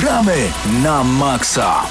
Gramy na maksa!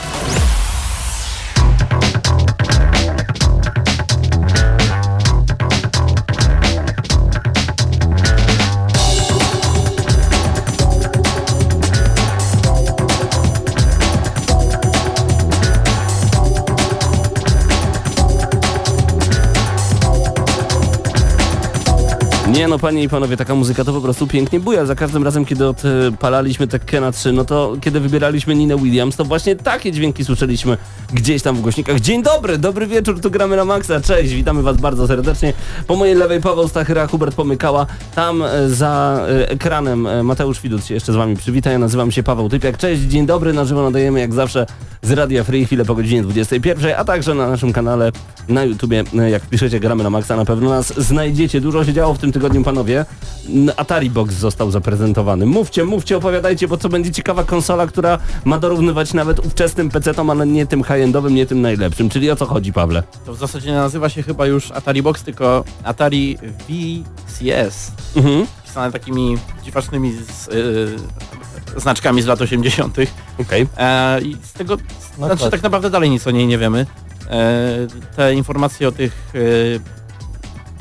Nie no, panie i panowie, taka muzyka to po prostu pięknie buja. Za każdym razem, kiedy odpalaliśmy Tekkena 3, no to kiedy wybieraliśmy Ninę Williams, to właśnie takie dźwięki słyszeliśmy gdzieś tam w głośnikach. Dzień dobry, dobry wieczór, tu gramy na maksa. Cześć, witamy was bardzo serdecznie. Po mojej lewej Paweł Stachyra, Hubert Pomykała. Tam e, za e, ekranem e, Mateusz Widut się jeszcze z wami przywita. Ja nazywam się Paweł Typiak. Cześć, dzień dobry, na żywo nadajemy jak zawsze z Radia Free chwilę po godzinie 21, a także na naszym kanale na YouTubie, jak piszecie gramy na maksa, na pewno nas znajdziecie. Dużo się działo w tym tygodniu, panowie. N- Atari Box został zaprezentowany. Mówcie, mówcie, opowiadajcie, bo co będzie ciekawa konsola, która ma dorównywać nawet ówczesnym PC-tom, ale nie tym high-endowym, nie tym najlepszym. Czyli o co chodzi, Pawle? To w zasadzie nie nazywa się chyba już Atari Box, tylko Atari VCS. Mhm. Pisane takimi dziwacznymi z, y, znaczkami z lat 80. Okej. E, I z tego, znaczy tak naprawdę dalej nic o niej nie wiemy. E, te informacje o tych e,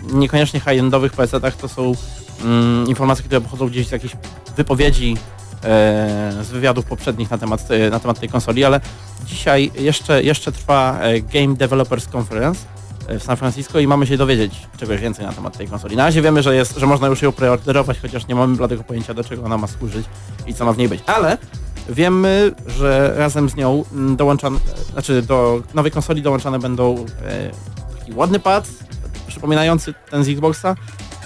niekoniecznie high-endowych PC-tach to są mm, informacje, które pochodzą gdzieś z jakichś wypowiedzi e, z wywiadów poprzednich na temat, na temat tej konsoli, ale dzisiaj jeszcze, jeszcze trwa e, Game Developers Conference e, w San Francisco i mamy się dowiedzieć czegoś więcej na temat tej konsoli. Na razie wiemy, że, jest, że można już ją preorderować, chociaż nie mamy bladego pojęcia do czego ona ma służyć i co ma w niej być. Ale wiemy, że razem z nią mm, dołączane, znaczy do nowej konsoli dołączane będą e, taki ładny pad przypominający ten z Xboxa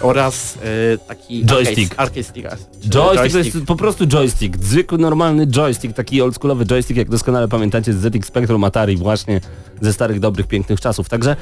oraz e, taki Joystick. Arcade, stick. Joystick, to jest po prostu joystick, zwykły, normalny joystick, taki oldschoolowy joystick, jak doskonale pamiętacie z ZX Spectrum Atari właśnie ze starych, dobrych, pięknych czasów. Także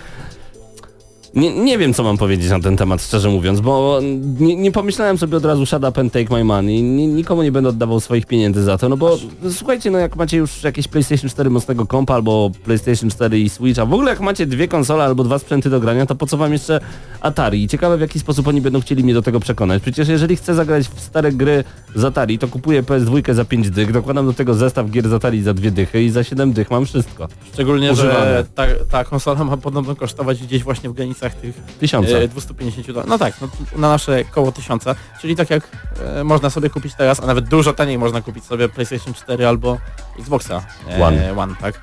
nie, nie wiem, co mam powiedzieć na ten temat, szczerze mówiąc, bo nie, nie pomyślałem sobie od razu shut up and take my money. Ni- nikomu nie będę oddawał swoich pieniędzy za to, no bo słuchajcie, no jak macie już jakieś PlayStation 4 mocnego kompa albo PlayStation 4 i Switch, a w ogóle jak macie dwie konsole albo dwa sprzęty do grania, to po co wam jeszcze Atari? I ciekawe w jaki sposób oni będą chcieli mnie do tego przekonać. Przecież jeżeli chcę zagrać w stare gry z Atari, to kupuję PS2 za 5 dych, dokładam do tego zestaw gier z Atari za dwie dychy i za 7 dych mam wszystko. Szczególnie, Używane. że ta, ta konsola ma podobno kosztować gdzieś właśnie w granicach tych Tysiąca. e, 250 dolarów. No tak, no, na nasze koło 1000, czyli tak jak e, można sobie kupić teraz, a nawet dużo taniej można kupić sobie PlayStation 4 albo Xboxa e, One. One tak.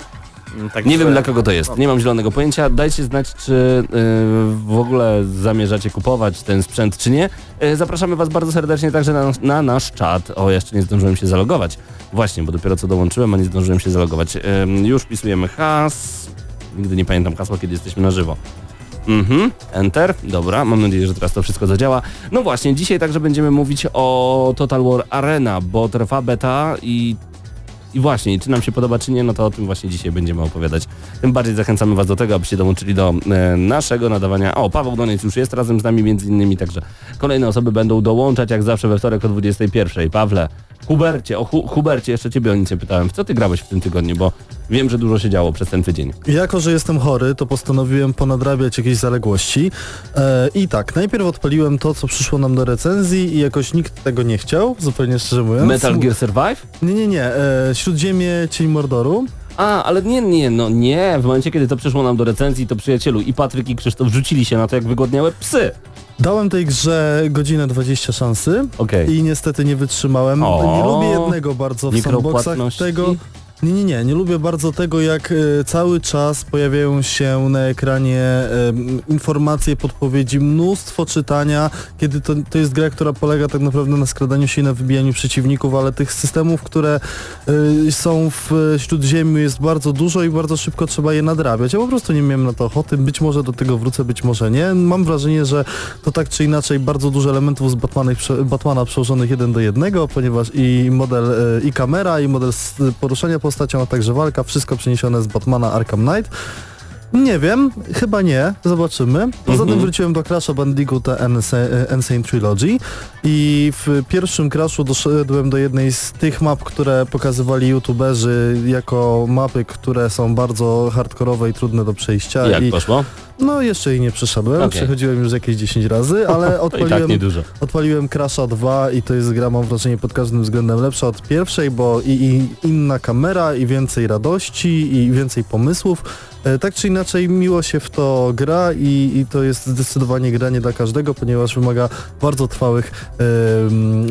Mm, Także, Nie wiem dla kogo to jest, nie mam zielonego pojęcia. Dajcie znać, czy y, w ogóle zamierzacie kupować ten sprzęt, czy nie. Y, zapraszamy Was bardzo serdecznie także na, na nasz czat. O, jeszcze nie zdążyłem się zalogować. Właśnie, bo dopiero co dołączyłem, a nie zdążyłem się zalogować. Y, już wpisujemy has. Nigdy nie pamiętam hasła, kiedy jesteśmy na żywo. Mhm, enter, dobra, mam nadzieję, że teraz to wszystko zadziała. No właśnie, dzisiaj także będziemy mówić o Total War Arena, bo trwa beta i i właśnie, czy nam się podoba, czy nie, no to o tym właśnie dzisiaj będziemy opowiadać. Tym bardziej zachęcamy Was do tego, abyście dołączyli do e, naszego nadawania. O, Paweł Doniec już jest razem z nami między innymi, także kolejne osoby będą dołączać jak zawsze we wtorek o 21. Pawle, Hubercie, o Hu Hubercie, jeszcze Ciebie o nic nie pytałem. W co Ty grałeś w tym tygodniu, bo wiem, że dużo się działo przez ten tydzień. Jako, że jestem chory, to postanowiłem ponadrabiać jakieś zaległości. E, I tak, najpierw odpaliłem to, co przyszło nam do recenzji i jakoś nikt tego nie chciał, zupełnie szczerze mówiąc. Metal Gear Survive? Nie, nie, nie. E, Śródziemie Cień Mordoru. A, ale nie, nie, no nie. W momencie, kiedy to przyszło nam do recenzji, to przyjacielu i Patryk i Krzysztof rzucili się na to, jak wygłodniałe psy. Dałem tej grze godzinę 20 szansy Okej. i niestety nie wytrzymałem. O. Nie lubię jednego bardzo w sandboxach tego. Nie, nie, nie, nie lubię bardzo tego, jak e, cały czas pojawiają się na ekranie informacje, podpowiedzi, mnóstwo czytania, kiedy to, to jest gra, która polega tak naprawdę na skradaniu się i na wybijaniu przeciwników, ale tych systemów, które e, są w Śródziemiu jest bardzo dużo i bardzo szybko trzeba je nadrabiać. Ja po prostu nie miałem na to ochoty, być może do tego wrócę, być może nie. Mam wrażenie, że to tak czy inaczej bardzo dużo elementów z Batmana, Batmana przełożonych jeden do jednego, ponieważ i model, e, i kamera, i model poruszania postacią, a także walka, wszystko przeniesione z Batmana Arkham Knight. Nie wiem, chyba nie, zobaczymy. Poza Mhm. tym wróciłem do Crash'a Bandicoota Insane Trilogy i w pierwszym Crashu doszedłem do jednej z tych map, które pokazywali youtuberzy jako mapy, które są bardzo hardkorowe i trudne do przejścia I jak i poszło? No jeszcze jej nie przeszedłem, Okej. przechodziłem już jakieś 10 razy, ale i tak odpaliłem, odpaliłem Crasha 2 i to jest gra mam wrażenie pod każdym względem lepsza od pierwszej, bo i, i inna kamera i więcej radości i więcej pomysłów. E, Tak czy inaczej miło się w to gra i, i to jest zdecydowanie gra nie dla każdego, ponieważ wymaga bardzo trwałych,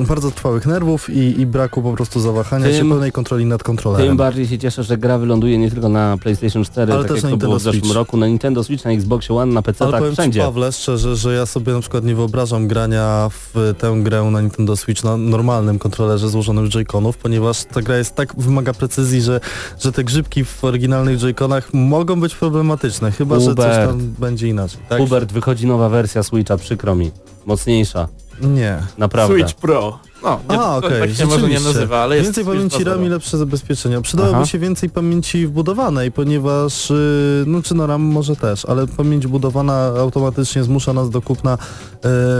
bardzo trwałych nerwów i, i braku po prostu zawahania Tym- się, pełnej kontroli nad kontrolerem. Tym bardziej się cieszę, że gra wyląduje nie tylko na PlayStation 4, Ale tak też jak na to było w Nintendo zeszłym Switch. roku, na Nintendo Switch, na Xboxie One, na PC, Ale tak powiem wszędzie. Ci Pawle szczerze, że ja sobie na przykład nie wyobrażam grania w tę grę na Nintendo Switch na normalnym kontrolerze złożonym z Joy-Conów, ponieważ ta gra jest tak, wymaga precyzji, że, że te grzybki w oryginalnych Joy-Conach mogą być problematyczne, chyba że coś Hubert. tam będzie inaczej. Tak? Hubert, wychodzi nowa wersja Switcha, przykro mi. Mocniejsza, Nie. naprawdę. Switch Pro. No, nie, A, okej, tak się może nie nazywa, ale jest Więcej pamięci 2.0. RAM i lepsze zabezpieczenia. Przydałoby Aha. się więcej pamięci wbudowanej, ponieważ, yy, no czy na RAM może też, ale pamięć budowana automatycznie zmusza nas do kupna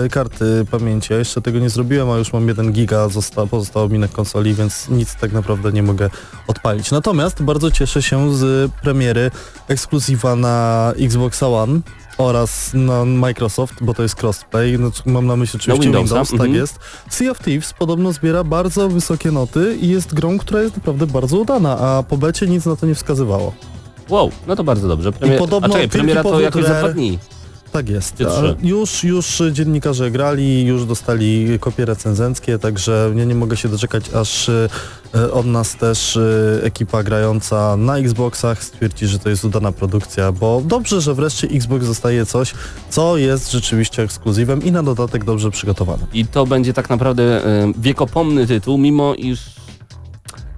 yy, karty pamięci. Ja jeszcze tego nie zrobiłem, a już mam 1 giga, zosta- pozostało mi na konsoli, więc nic tak naprawdę nie mogę odpalić. Natomiast bardzo cieszę się z premiery ekskluzywa na Xbox One oraz na Microsoft, bo to jest crossplay, no, mam na myśli oczywiście Windows, tak mhm. jest. Sea of Thieves podobno zbiera bardzo wysokie noty i jest grą, która jest naprawdę bardzo udana, a po becie nic na to nie wskazywało. Wow, no to bardzo dobrze. Premier... podobno A czekaj, premiera to jakoś za dwa dni. Tak jest. Już, już dziennikarze grali, już dostali kopie recenzenckie, także ja nie mogę się doczekać, aż e, od nas też e, ekipa grająca na Xboxach stwierdzi, że to jest udana produkcja, bo dobrze, że wreszcie Xbox dostaje coś, co jest rzeczywiście ekskluzywem i na dodatek dobrze przygotowane. I to będzie tak naprawdę e, wiekopomny tytuł, mimo iż...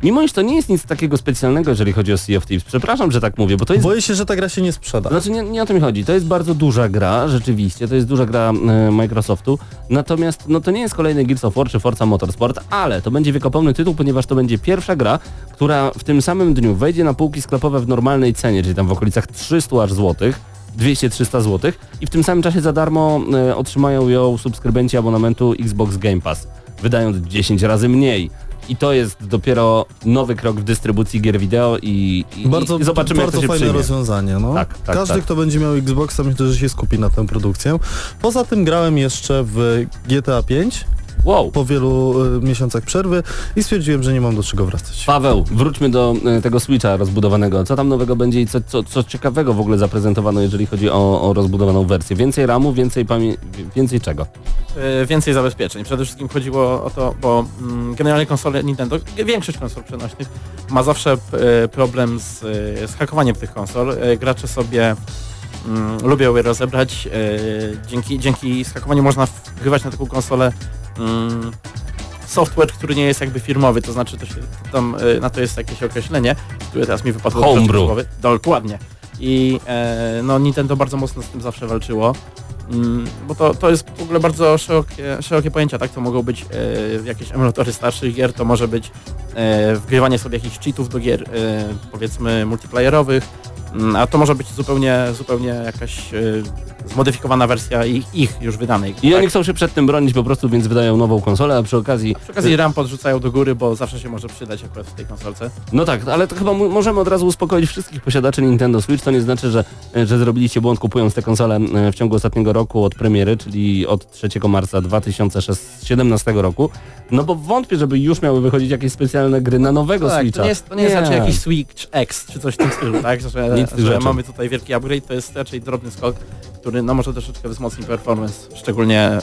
Mimo iż to nie jest nic takiego specjalnego, jeżeli chodzi o Sea of Thieves. Przepraszam, że tak mówię, bo to jest Boję się, że ta gra się nie sprzeda. Znaczy nie, nie o to mi chodzi. To jest bardzo duża gra, rzeczywiście. To jest duża gra e, Microsoftu. Natomiast no to nie jest kolejny Gears of War czy Forza Motorsport, ale to będzie wiekopomny tytuł, ponieważ to będzie pierwsza gra, która w tym samym dniu wejdzie na półki sklepowe w normalnej cenie, czyli tam w okolicach 300 aż złotych. 200-300 zł i w tym samym czasie za darmo e, otrzymają ją subskrybenci abonamentu Xbox Game Pass, wydając 10 razy mniej. I to jest dopiero nowy krok w dystrybucji gier wideo i, i, Bardzo, i zobaczymy bardzo jak to się fajne przyjmie. rozwiązanie. No. Tak, tak, Każdy, tak. kto będzie miał Xboxa, myślę, że się skupi na tę produkcję. Poza tym grałem jeszcze w GTA 5 Wow, po wielu y, miesiącach przerwy i stwierdziłem, że nie mam do czego wracać. Paweł, wróćmy do e, tego Switcha rozbudowanego. Co tam nowego będzie i co, co, co ciekawego w ogóle zaprezentowano, jeżeli chodzi o, o rozbudowaną wersję? Więcej RAMu, więcej pamię... więcej czego? E, więcej zabezpieczeń. Przede wszystkim chodziło o to, bo mm, generalnie konsole Nintendo, większość konsol przenośnych ma zawsze problem z, z hakowaniem tych konsol. Gracze sobie mm, lubią je rozebrać. Dzięki, dzięki zhakowaniu można wgrywać na taką konsolę mm, software, który nie jest jakby firmowy, to znaczy to się, tam e, na to jest jakieś określenie, które teraz mi wypadło Homebrew. Dokładnie. I e, no Nintendo bardzo mocno z tym zawsze walczyło. Mm, bo to, to jest w ogóle bardzo szerokie, szerokie pojęcia, tak? To mogą być e, jakieś emulatory starszych gier, to może być e, wgrywanie sobie jakichś cheatów do gier, e, powiedzmy multiplayerowych, mm, a to może być zupełnie, zupełnie jakaś e, zmodyfikowana wersja ich, ich już wydanej. I tak? oni chcą się przed tym bronić po prostu, więc wydają nową konsolę, a przy okazji... Przy okazji RAM podrzucają do góry, bo zawsze się może przydać akurat w tej konsolce. No tak, ale to chyba możemy od razu uspokoić wszystkich posiadaczy Nintendo Switch. To nie znaczy, że, e, że zrobiliście błąd kupując tę konsolę e, w ciągu ostatniego roku od premiery, czyli od 3 marca 2017 roku. No bo wątpię, żeby już miały wychodzić jakieś specjalne gry na nowego tak, Switcha. to nie jest, to nie jest raczej jakiś Switch X czy coś w tym stylu, tak? Że, że mamy tutaj wielki upgrade, to jest raczej drobny skok, który no może troszeczkę wzmocni performance, szczególnie e,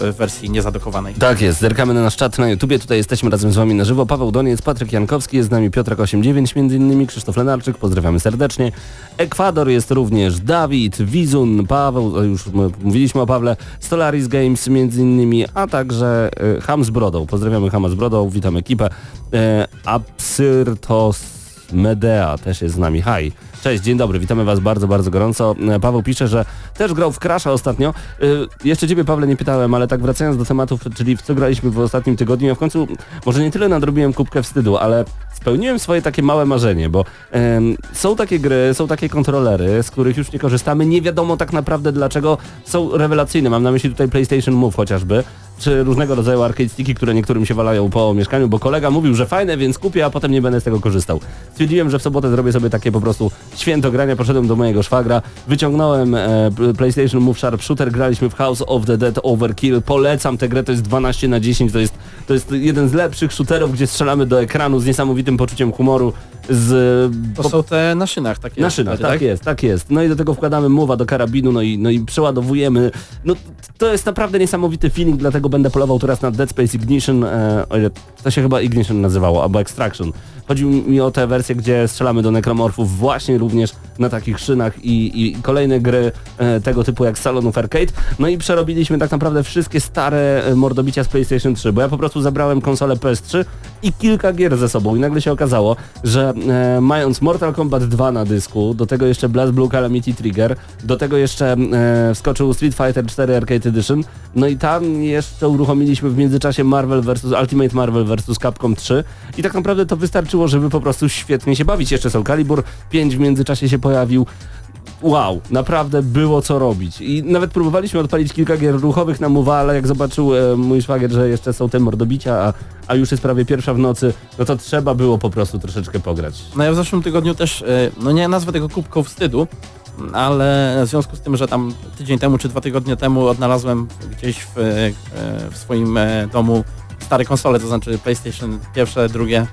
w, wersji niezadokowanej. Tak jest, zerkamy na nasz czat na YouTubie, tutaj jesteśmy razem z wami na żywo. Paweł Doniec, Patryk Jankowski, jest z nami Piotrek 89 między innymi, Krzysztof Lenarczyk, pozdrawiamy serdecznie. Ekwador jest również Dawid, Wizun, Paweł, już mówiliśmy o Pawle, Stolaris Games między innymi, a także e, Ham z Brodą. Pozdrawiamy Hama z Brodą, witam ekipę. E, Absyrtos Medea też jest z nami. Hi. Cześć, dzień dobry, witamy Was bardzo, bardzo gorąco. E, Paweł pisze, że też grał w Crasha ostatnio. E, Jeszcze Ciebie, Pawle, nie pytałem, ale tak wracając do tematów, czyli w co graliśmy w ostatnim tygodniu, ja w końcu może nie tyle nadrobiłem kubkę wstydu, ale spełniłem swoje takie małe marzenie, bo em, są takie gry, są takie kontrolery, z których już nie korzystamy, nie wiadomo tak naprawdę dlaczego, są rewelacyjne, mam na myśli tutaj PlayStation Move chociażby, czy różnego rodzaju arcade które niektórym się walają po mieszkaniu, bo kolega mówił, że fajne, więc kupię, a potem nie będę z tego korzystał. Stwierdziłem, że w sobotę zrobię sobie takie po prostu święto grania, poszedłem do mojego szwagra, wyciągnąłem e, PlayStation Move Sharp Shooter, graliśmy w House of the Dead Overkill, polecam tę grę, to jest 12 na 10, to jest, to jest jeden z lepszych shooterów, gdzie strzelamy do ekranu z niesamowitym poczuciem humoru, z... To są te na szynach takie. Na szynach, tak, jest, tak jest. No i do tego wkładamy mowa do karabinu, no i, no i przeładowujemy. No to jest naprawdę niesamowity feeling, dlatego będę polował teraz na Dead Space Ignition, e, o ile to się chyba Ignition nazywało, albo Extraction. Chodzi mi o tę wersję, gdzie strzelamy do nekromorfów właśnie również na takich szynach i, i kolejne gry e, tego typu jak Salonów Arcade. No i przerobiliśmy tak naprawdę wszystkie stare e, mordobicia z PlayStation 3, bo ja po prostu zabrałem konsolę PS3 i kilka gier ze sobą i nagle się okazało, że e, mając Mortal Kombat 2 na dysku, do tego jeszcze Blast Blue Calamity Trigger, do tego jeszcze e, wskoczył Street Fighter 4 Arcade Edition, no i tam jeszcze uruchomiliśmy w międzyczasie Marvel vs. Ultimate Marvel vs. Capcom 3 i tak naprawdę to wystarczyło, żeby po prostu świetnie się bawić. Jeszcze Soul Calibur 5 w międzyczasie się pojawił wow, naprawdę było co robić. I nawet próbowaliśmy odpalić kilka gier ruchowych na Mowa, ale jak zobaczył e, mój szwagier, że jeszcze są te mordobicia, a, a już jest prawie pierwsza w nocy, no to trzeba było po prostu troszeczkę pograć. No ja w zeszłym tygodniu też, e, no nie nazwę tego kubką wstydu, ale w związku z tym, że tam tydzień temu czy dwa tygodnie temu odnalazłem gdzieś w, e, w swoim e, domu stare konsole, to znaczy PlayStation pierwsze, drugie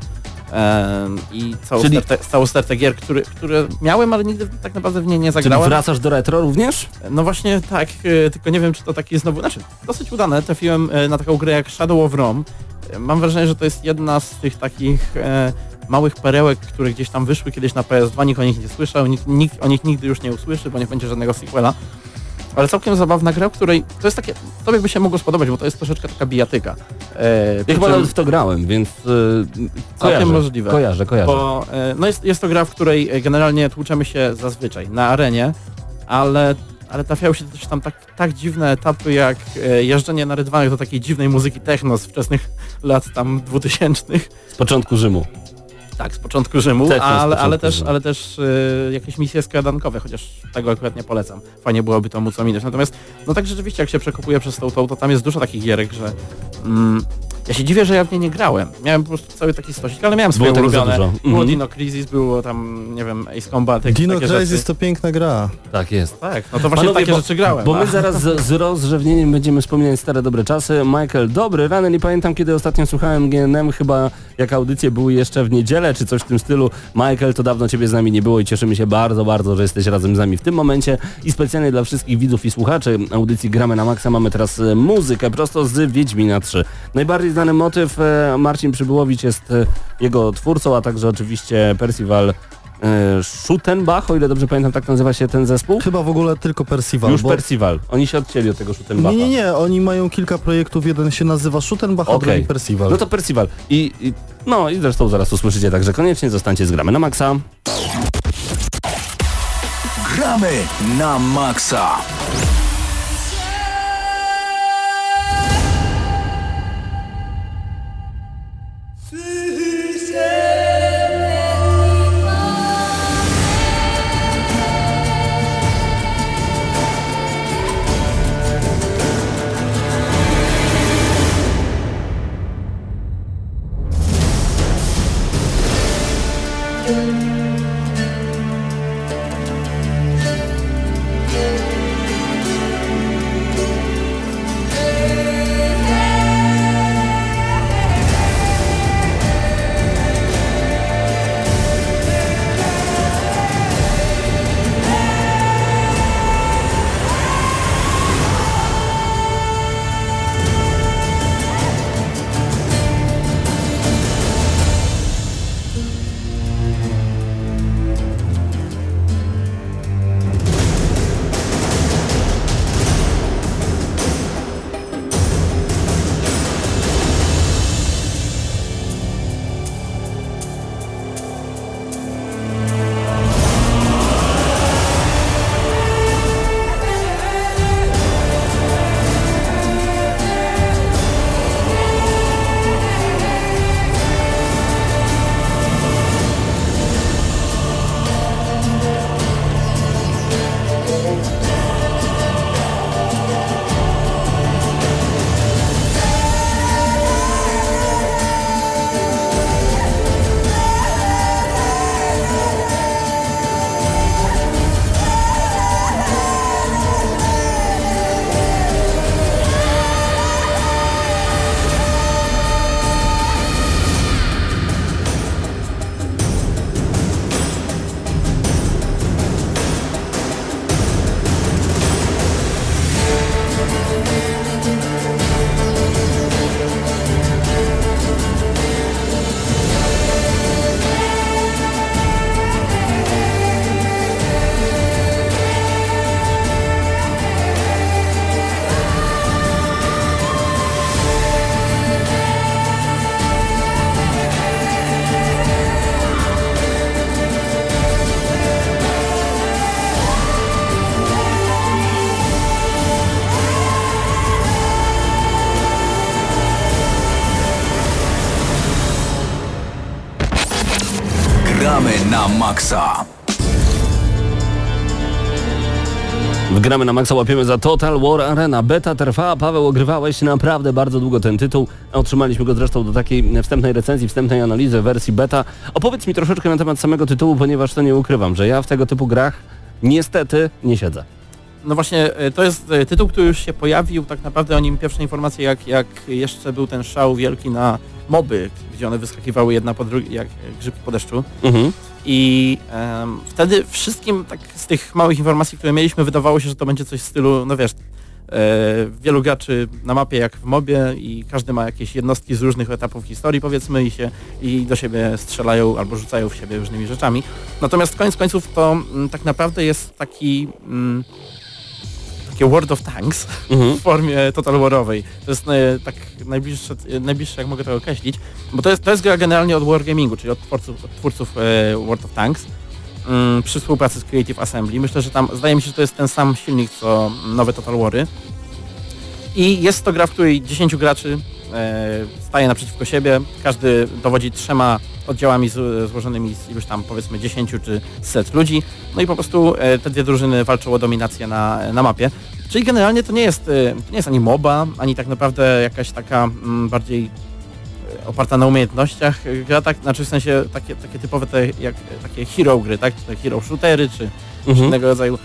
i całą, Czyli- stertę, całą stertę gier, który, które miałem, ale nigdy tak naprawdę w nie nie Czyli zagrałem. wracasz do retro również? No właśnie tak, e, tylko nie wiem czy to taki znowu, znaczy dosyć udane, trafiłem e, na taką grę jak Shadow of Rome. E, Mam wrażenie, że to jest jedna z tych takich e, małych perełek, które gdzieś tam wyszły kiedyś na PS2, nikt o nich nie słyszał, nikt, nikt o nich nigdy już nie usłyszy, bo nie będzie żadnego sequela. Ale całkiem zabawna gra, w której to jest takie, tobie by się mogło spodobać, bo to jest troszeczkę taka bijatyka. E, Ja chyba nawet w to grałem, więc yy, kojarzę, możliwe. kojarzę, kojarzę. Bo e, no jest, jest to gra, w której e, generalnie tłuczemy się zazwyczaj na arenie, ale, ale trafiają się też tam tak, tak dziwne etapy jak e, jeżdżenie na rydwanach do takiej dziwnej muzyki techno z wczesnych lat tam 2000. Z początku Rzymu. Tak, z początku Rzymu, z ale, ale początku też, Rzymu. ale też e, jakieś misje skradankowe, chociaż tego akurat nie polecam. Fajnie byłoby to móc ominąć. Natomiast no tak rzeczywiście jak się przekopuje przez tą, tą to tam jest dużo takich gierek, że mm, ja się dziwię, że ja w nie nie grałem. Miałem po prostu cały taki stosik, ale miałem Było swoje ulubione. dużo. Było Mhm. Dino Crisis, było tam, nie wiem, Ace Combat, Dino takie Crisis rzeczy. to piękna gra. Tak jest. Tak, no to właśnie Panowie, takie bo- rzeczy grałem. Bo a- my zaraz z, z rozrzewnieniem będziemy wspominać stare dobre czasy. Michael, dobry rany, nie pamiętam kiedy ostatnio słuchałem GNM, chyba jak audycje były jeszcze w niedzielę, czy coś w tym stylu. Michael, to dawno ciebie z nami nie było i cieszymy się bardzo, bardzo, że jesteś razem z nami w tym momencie. I specjalnie dla wszystkich widzów i słuchaczy audycji Gramy na Maxa mamy teraz e, muzykę prosto z Wiedźmina 3. Najbardziej znany motyw, e, Marcin Przybyłowicz jest e, jego twórcą, a także oczywiście Percival e, Schuttenbach, o ile dobrze pamiętam, tak nazywa się ten zespół. Chyba w ogóle tylko Percival. Już bo... Percival. Oni się odcięli od tego Schuttenbacha. Nie, nie, nie, oni mają kilka projektów, jeden się nazywa Schuttenbach, a Okej. drugi Percival. No to Percival. I, I no i zresztą zaraz usłyszycie, także koniecznie zostańcie z gramy na maksa. Gramy na maksa. Wgramy na maksa, łapiemy za Total War Arena. Beta trwa, Paweł, ogrywałeś naprawdę bardzo długo ten tytuł. Otrzymaliśmy go zresztą do takiej wstępnej recenzji, wstępnej analizy wersji beta. Opowiedz mi troszeczkę na temat samego tytułu, ponieważ to nie ukrywam, że ja w tego typu grach niestety nie siedzę. No właśnie, e, to jest e, tytuł, który już się pojawił, tak naprawdę o nim pierwsze informacje, jak, jak jeszcze był ten szał wielki na moby, gdzie one wyskakiwały jedna po drugiej, jak grzybki po deszczu. Mhm. I em, wtedy wszystkim tak z tych małych informacji, które mieliśmy, wydawało się, że to będzie coś w stylu, no wiesz, e, wielu graczy na mapie jak w mobie i każdy ma jakieś jednostki z różnych etapów historii powiedzmy i się i do siebie strzelają albo rzucają w siebie różnymi rzeczami. Natomiast koniec końców to mm, tak naprawdę jest taki mm, takie World of Tanks Mhm. w formie Total Warowej. To jest e, tak najbliższe, e, najbliższe jak mogę to określić, bo to jest, to jest gra generalnie od Wargamingu, czyli od twórców, od twórców e, World of Tanks mm, przy współpracy z Creative Assembly. Myślę, że tam, zdaje mi się, że to jest ten sam silnik co nowe Total Wary. I jest to gra, w której 10 graczy staje naprzeciwko siebie, każdy dowodzi trzema oddziałami złożonymi z iluś tam powiedzmy 10 czy set ludzi, no i po prostu e, te dwie drużyny walczą o dominację na, na mapie. Czyli generalnie to nie jest, e, to nie jest ani MOBA, ani tak naprawdę jakaś taka mm, bardziej e, oparta na umiejętnościach e, gra, tak, znaczy w sensie takie, takie typowe te, jak, takie hero gry, tak, czy te hero shootery, czy, Mhm. innego rodzaju e,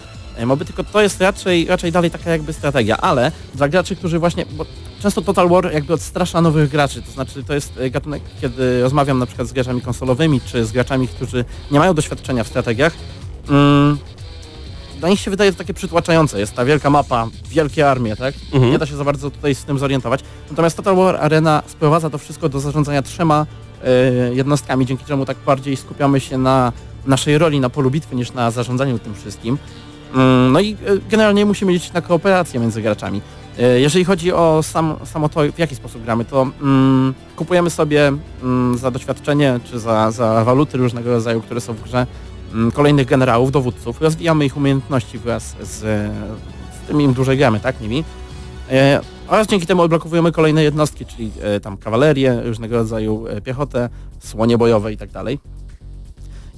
moby, tylko to jest raczej, raczej dalej taka jakby strategia, ale dla graczy, którzy właśnie, bo często Total War jakby odstrasza nowych graczy, to znaczy to jest e, gatunek, kiedy rozmawiam na przykład z graczami konsolowymi, czy z graczami, którzy nie mają doświadczenia w strategiach, mm, dla nich się wydaje to takie przytłaczające, jest ta wielka mapa, wielkie armie, tak? Mhm. Nie da się za bardzo tutaj z tym zorientować. Natomiast Total War Arena sprowadza to wszystko do zarządzania trzema e, jednostkami, dzięki czemu tak bardziej skupiamy się na naszej roli na polu bitwy niż na zarządzaniu tym wszystkim. Mm, No i e, generalnie musimy liczyć na kooperację między graczami. E, Jeżeli chodzi o sam, samo to, w jaki sposób gramy, to mm, kupujemy sobie mm, za doświadczenie czy za, za waluty różnego rodzaju, które są w grze, mm, kolejnych generałów, dowódców, rozwijamy ich umiejętności wraz z, z tym im dłużej gramy, tak, nimi. E, oraz dzięki temu odblokowujemy kolejne jednostki, czyli e, tam kawalerię, różnego rodzaju e, piechotę, słonie bojowe i tak.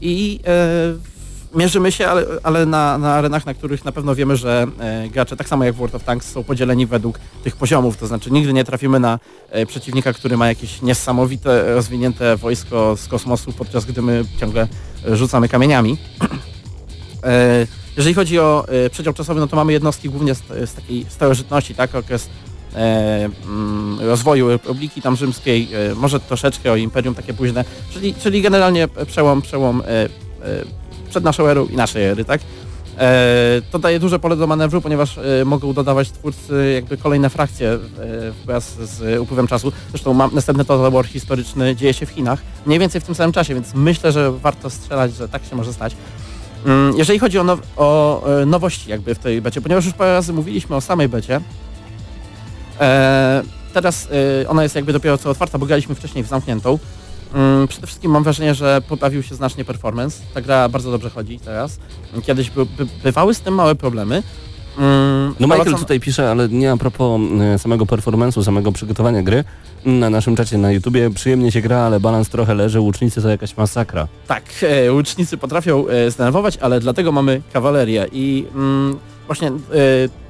I e, mierzymy się, ale, ale na, na arenach, na których na pewno wiemy, że e, gracze, tak samo jak w World of Tanks, są podzieleni według tych poziomów, to znaczy nigdy nie trafimy na e, przeciwnika, który ma jakieś niesamowite, rozwinięte wojsko z kosmosu, podczas gdy my ciągle rzucamy kamieniami. E, jeżeli chodzi o przedział czasowy, no to mamy jednostki głównie z, z takiej starożytności, tak, okres e, mm, rozwoju Republiki tam rzymskiej, e, może troszeczkę o Imperium takie późne, czyli, czyli generalnie przełom, przełom e, przed naszą erą i naszej ery, tak. E, to daje duże pole do manewru, ponieważ e, mogą dodawać twórcy jakby kolejne frakcje e, wraz z upływem czasu. Zresztą mam, następny Total War historyczny dzieje się w Chinach, mniej więcej w tym samym czasie, więc myślę, że warto strzelać, że tak się może stać. Mm, Jeżeli chodzi o, now o nowości jakby w tej becie, ponieważ już parę razy mówiliśmy o samej becie, teraz ona jest jakby dopiero co otwarta, bo graliśmy wcześniej w zamkniętą. Mm, Przede wszystkim mam wrażenie, że poprawił się znacznie performance. Ta gra bardzo dobrze chodzi teraz. Kiedyś by, by, bywały z tym małe problemy. Mm, No Michael tutaj pisze, ale nie a propos e, samego performance'u, samego przygotowania gry. Na naszym czacie na YouTubie przyjemnie się gra, ale balans trochę leży, łucznicy to jakaś masakra. Tak, e, łucznicy potrafią e, zdenerwować, ale dlatego mamy kawalerię i mm, właśnie e,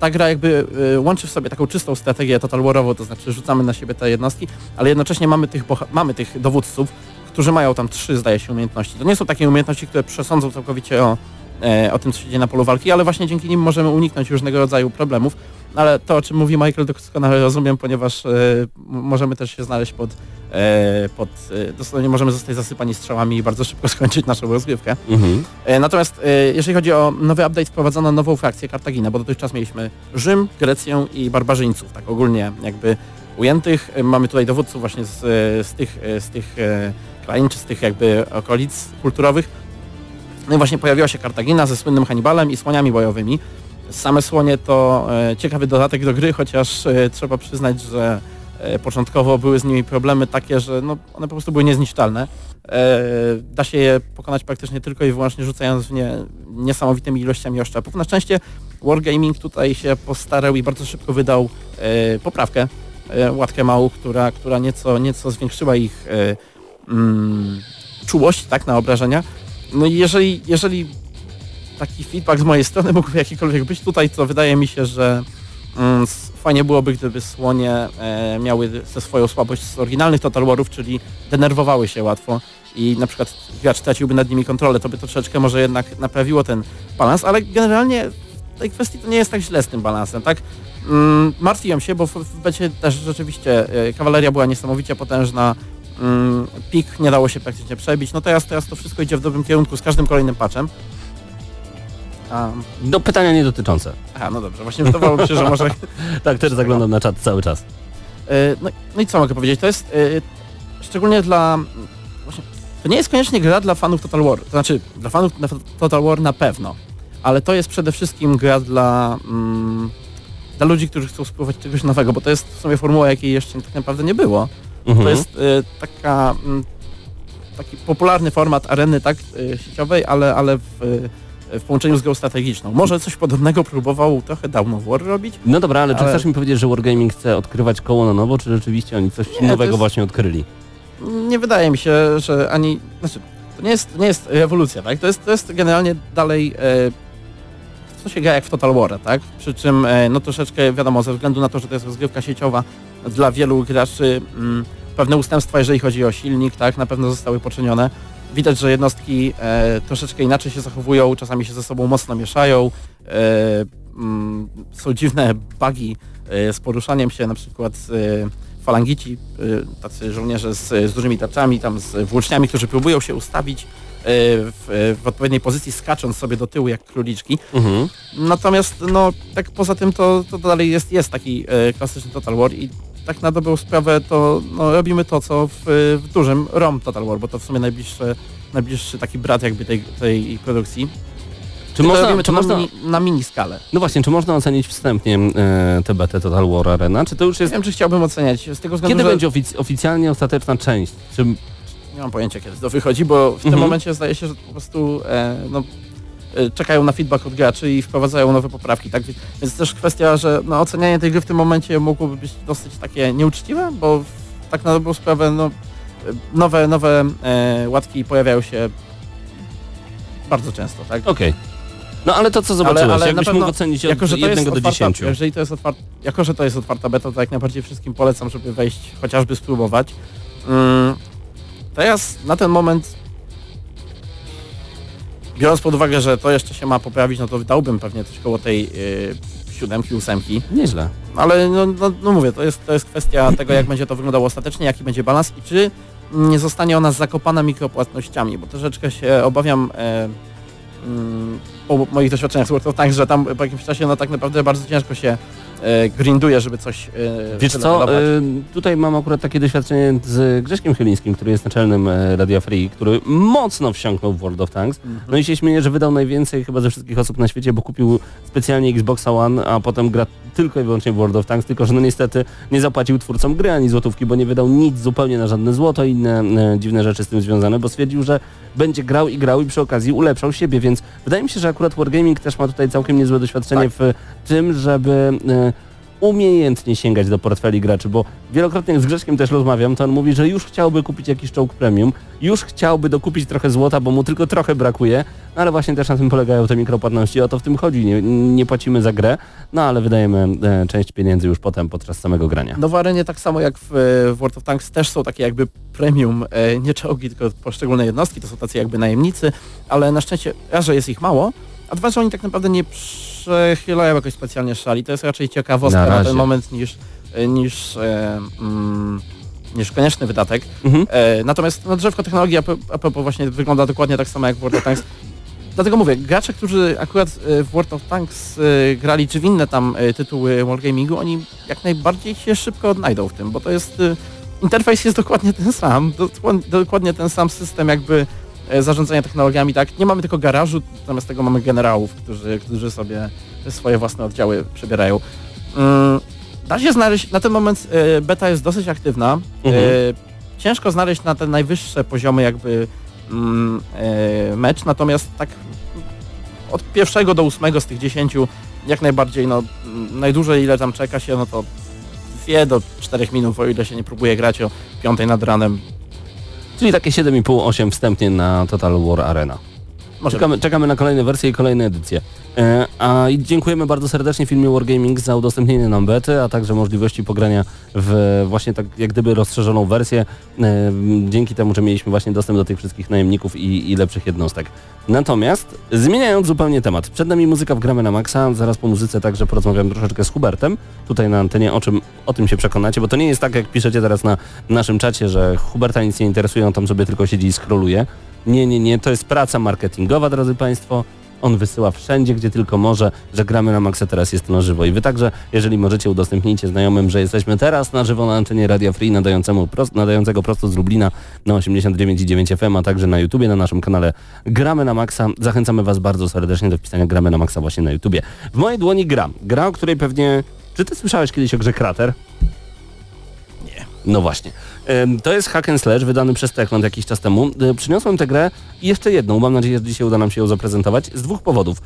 ta gra jakby e, łączy w sobie taką czystą strategię total warową, to znaczy rzucamy na siebie te jednostki, ale jednocześnie mamy tych, mamy tych dowódców, którzy mają tam trzy, zdaje się, umiejętności. To nie są takie umiejętności, które przesądzą całkowicie o, o tym, co się dzieje na polu walki, ale właśnie dzięki nim możemy uniknąć różnego rodzaju problemów. Ale to, o czym mówi Michael, doskonale rozumiem, ponieważ e, możemy też się znaleźć pod, e, pod e, dosłownie możemy zostać zasypani strzałami i bardzo szybko skończyć naszą rozgrywkę. Mhm. E, Natomiast e, jeżeli chodzi o nowy update, wprowadzono nową frakcję Kartaginę, bo dotychczas mieliśmy Rzym, Grecję i Barbarzyńców, tak ogólnie jakby ujętych. E, Mamy tutaj dowódców właśnie z, e, z tych, e, z tych e, krain, czy z tych jakby okolic kulturowych. No i właśnie pojawiła się Kartagina ze słynnym Hannibalem i słoniami bojowymi. Same słonie to e, ciekawy dodatek do gry, chociaż e, trzeba przyznać, że e, początkowo były z nimi problemy takie, że no, one po prostu były niezniszczalne. Da się je pokonać praktycznie tylko i wyłącznie rzucając w nie niesamowitymi ilościami oszczepów. Na szczęście Wargaming tutaj się postarał i bardzo szybko wydał poprawkę, łatkę małą, która, która nieco, nieco zwiększyła ich mm, czułość tak, na obrażenia. No i jeżeli, jeżeli taki feedback z mojej strony mógłby jakikolwiek być tutaj, to wydaje mi się, że mm, fajnie byłoby, gdyby słonie e, miały ze swoją słabość z oryginalnych Total Warów, czyli denerwowały się łatwo i na przykład gracz traciłby nad nimi kontrolę, to by troszeczkę może jednak naprawiło ten balans, ale generalnie w tej kwestii to nie jest tak źle z tym balansem, tak? Mm, martwiłem się, bo w, w becie też rzeczywiście e, kawaleria była niesamowicie potężna, pik nie dało się praktycznie przebić, no teraz, teraz to wszystko idzie w dobrym kierunku z każdym kolejnym patchem. A, Do pytania nie dotyczące. aha, no dobrze, właśnie wydawało mi się, że może... Tak, też zaglądam na czat cały czas. E, No, no i co mogę powiedzieć? To jest e, szczególnie dla... Właśnie, to nie jest koniecznie gra dla fanów Total War. To znaczy, dla fanów Total War na pewno. Ale to jest przede wszystkim gra dla, mm, dla ludzi, którzy chcą spróbować czegoś nowego, bo to jest w sumie formuła, jakiej jeszcze tak naprawdę nie było. Mhm. To jest e, taka... mm, taki popularny format areny tak e, sieciowej, ale, ale w, e, w połączeniu z grą strategiczną. Może coś podobnego próbował trochę Dawn of War robić, No dobra, ale czy Ale- chcesz mi powiedzieć, że Wargaming chce odkrywać koło na nowo, czy rzeczywiście oni coś Nie, nowego jest- właśnie odkryli? Nie wydaje mi się, że ani... Znaczy, to nie jest, nie jest rewolucja, tak? To jest, to jest generalnie dalej... E, co się gra jak w Total War, tak? Przy czym, e, no troszeczkę wiadomo, ze względu na to, że to jest rozgrywka sieciowa, dla wielu graczy mm, pewne ustępstwa, jeżeli chodzi o silnik, tak? Na pewno zostały poczynione. Widać, że jednostki e, troszeczkę inaczej się zachowują, czasami się ze sobą mocno mieszają. E, mm, są dziwne bugi e, z poruszaniem się, na przykład e, falangici, y, tacy żołnierze z, z dużymi tarczami, tam z włóczniami, którzy próbują się ustawić y, w, w odpowiedniej pozycji, skacząc sobie do tyłu jak króliczki. Mhm. Natomiast no tak poza tym to, to dalej jest, jest taki klasyczny Total War i tak na dobrą sprawę to no, robimy to, co w, w dużym ROM Total War, bo to w sumie najbliższy, najbliższy taki brat jakby tej, tej produkcji. Czy można, robimy czy można, na, mini, na mini skalę. no właśnie, czy można ocenić wstępnie e, tę betę Total War Arena? Czy to już Nie jest... wiem, czy chciałbym oceniać, z tego względu, Kiedy że będzie ofic oficjalnie ostateczna część? Czy... nie mam pojęcia, kiedy to wychodzi, bo w Mhm. tym momencie zdaje się, że po prostu e, no, czekają na feedback od graczy i wprowadzają nowe poprawki, tak? Więc też kwestia, że no, ocenianie tej gry w tym momencie mogłoby być dosyć takie nieuczciwe, bo tak na dobrą sprawę no, nowe, nowe e, łatki pojawiają się bardzo często, tak? Okej. No ale to co zobaczyłeś, ale na jakbyś pewno, mógł ocenić od Jako, że to jest 1 do otwarta, 10? jeżeli to jest otwarta, jako, że to jest otwarta beta, to jak najbardziej wszystkim polecam, żeby wejść, chociażby spróbować. Mm, teraz na ten moment, biorąc pod uwagę, że to jeszcze się ma poprawić, no to dałbym pewnie coś koło tej yy, siódemki, ósemki. Nieźle. Ale no, no, no mówię, to jest, to jest kwestia tego, jak będzie to wyglądało ostatecznie, jaki będzie balans i czy nie zostanie ona zakopana mikropłatnościami, bo troszeczkę się obawiam e, mm, po moich doświadczeniach z World of Tanks, że tam po jakimś czasie no tak naprawdę bardzo ciężko się grinduje, żeby coś e, Wiesz co, y, tutaj mam akurat takie doświadczenie z Grześkiem Chylińskim, który jest naczelnym e, Radia Free, który mocno wsiąknął w World of Tanks. Mhm. No i się śmieje, że wydał najwięcej chyba ze wszystkich osób na świecie, bo kupił specjalnie Xboxa One, a potem gra tylko i wyłącznie w World of Tanks, tylko że no niestety nie zapłacił twórcom gry ani złotówki, bo nie wydał nic zupełnie na żadne złoto i inne e, dziwne rzeczy z tym związane, bo stwierdził, że będzie grał i grał i przy okazji ulepszał siebie, więc wydaje mi się, że akurat Wargaming też ma tutaj całkiem niezłe doświadczenie Tak. w tym, żeby e, umiejętnie sięgać do portfeli graczy, bo wielokrotnie z Grzeszkiem też rozmawiam, to on mówi, że już chciałby kupić jakiś czołg premium, już chciałby dokupić trochę złota, bo mu tylko trochę brakuje, no ale właśnie też na tym polegają te mikropłatności, o to w tym chodzi, nie, nie płacimy za grę, no ale wydajemy e, część pieniędzy już potem podczas samego grania. No w arenie tak samo jak w, w World of Tanks też są takie jakby premium, e, nie czołgi, tylko poszczególne jednostki, to są tacy jakby najemnicy, ale na szczęście raz, że jest ich mało, a dwa, że oni tak naprawdę nie przechylają jakoś specjalnie szali. To jest raczej ciekawostka Na na, ten moment niż, e, niż, e, mm, niż konieczny wydatek. Mhm. E, natomiast no, drzewko technologii a, pro- a propos właśnie wygląda dokładnie tak samo jak w World of Tanks. Dlatego mówię, gracze, którzy akurat e, w World of Tanks e, grali, czy w inne tam e, tytuły Wargamingu, oni jak najbardziej się szybko odnajdą w tym, bo to jest... e, Interfejs jest dokładnie ten sam, dokładnie, dokładnie ten sam system jakby zarządzania technologiami, tak? Nie mamy tylko garażu, zamiast tego mamy generałów, którzy, którzy sobie swoje własne oddziały przebierają. Mm, Da się znaleźć, na ten moment e, beta jest dosyć aktywna. Mhm. E, ciężko znaleźć na te najwyższe poziomy jakby mm, e, mecz, natomiast tak od pierwszego do ósmego z tych dziesięciu jak najbardziej, no najdłużej ile tam czeka się, no to dwie do czterech minut, o ile się nie próbuje grać o piątej nad ranem. Czyli takie 7,5-8 wstępnie na Total War Arena. Czekamy, czekamy na kolejne wersje i kolejne edycje. E, a i dziękujemy bardzo serdecznie filmie Wargaming za udostępnienie nam bety, a także możliwości pogrania w właśnie tak jak gdyby rozszerzoną wersję, e, dzięki temu, że mieliśmy właśnie dostęp do tych wszystkich najemników i, i lepszych jednostek. Natomiast, zmieniając zupełnie temat, przed nami muzyka w Gramy na Maxa, zaraz po muzyce także porozmawiam troszeczkę z Hubertem, tutaj na antenie, o czym o tym się przekonacie, bo to nie jest tak, jak piszecie teraz na naszym czacie, że Huberta nic nie interesuje, on tam sobie tylko siedzi i scrolluje. Nie, nie, nie, to jest praca marketingowa, drodzy Państwo. On wysyła wszędzie, gdzie tylko może, że gramy na Maxa teraz jest na żywo. I wy także, jeżeli możecie, udostępnijcie znajomym, że jesteśmy teraz na żywo na antenie Radia Free nadającemu prost, nadającego prosto z Lublina na 89,9 FM, a także na YouTubie, na naszym kanale Gramy na Maxa. Zachęcamy Was bardzo serdecznie do wpisania Gramy na Maxa właśnie na YouTubie. W mojej dłoni gra. Gra, o której pewnie... Czy Ty słyszałeś kiedyś o grze Krater? No właśnie. To jest hack and slash wydany przez Techland jakiś czas temu. E, Przyniosłem tę grę i jeszcze jedną. Mam nadzieję, że dzisiaj uda nam się ją zaprezentować z dwóch powodów.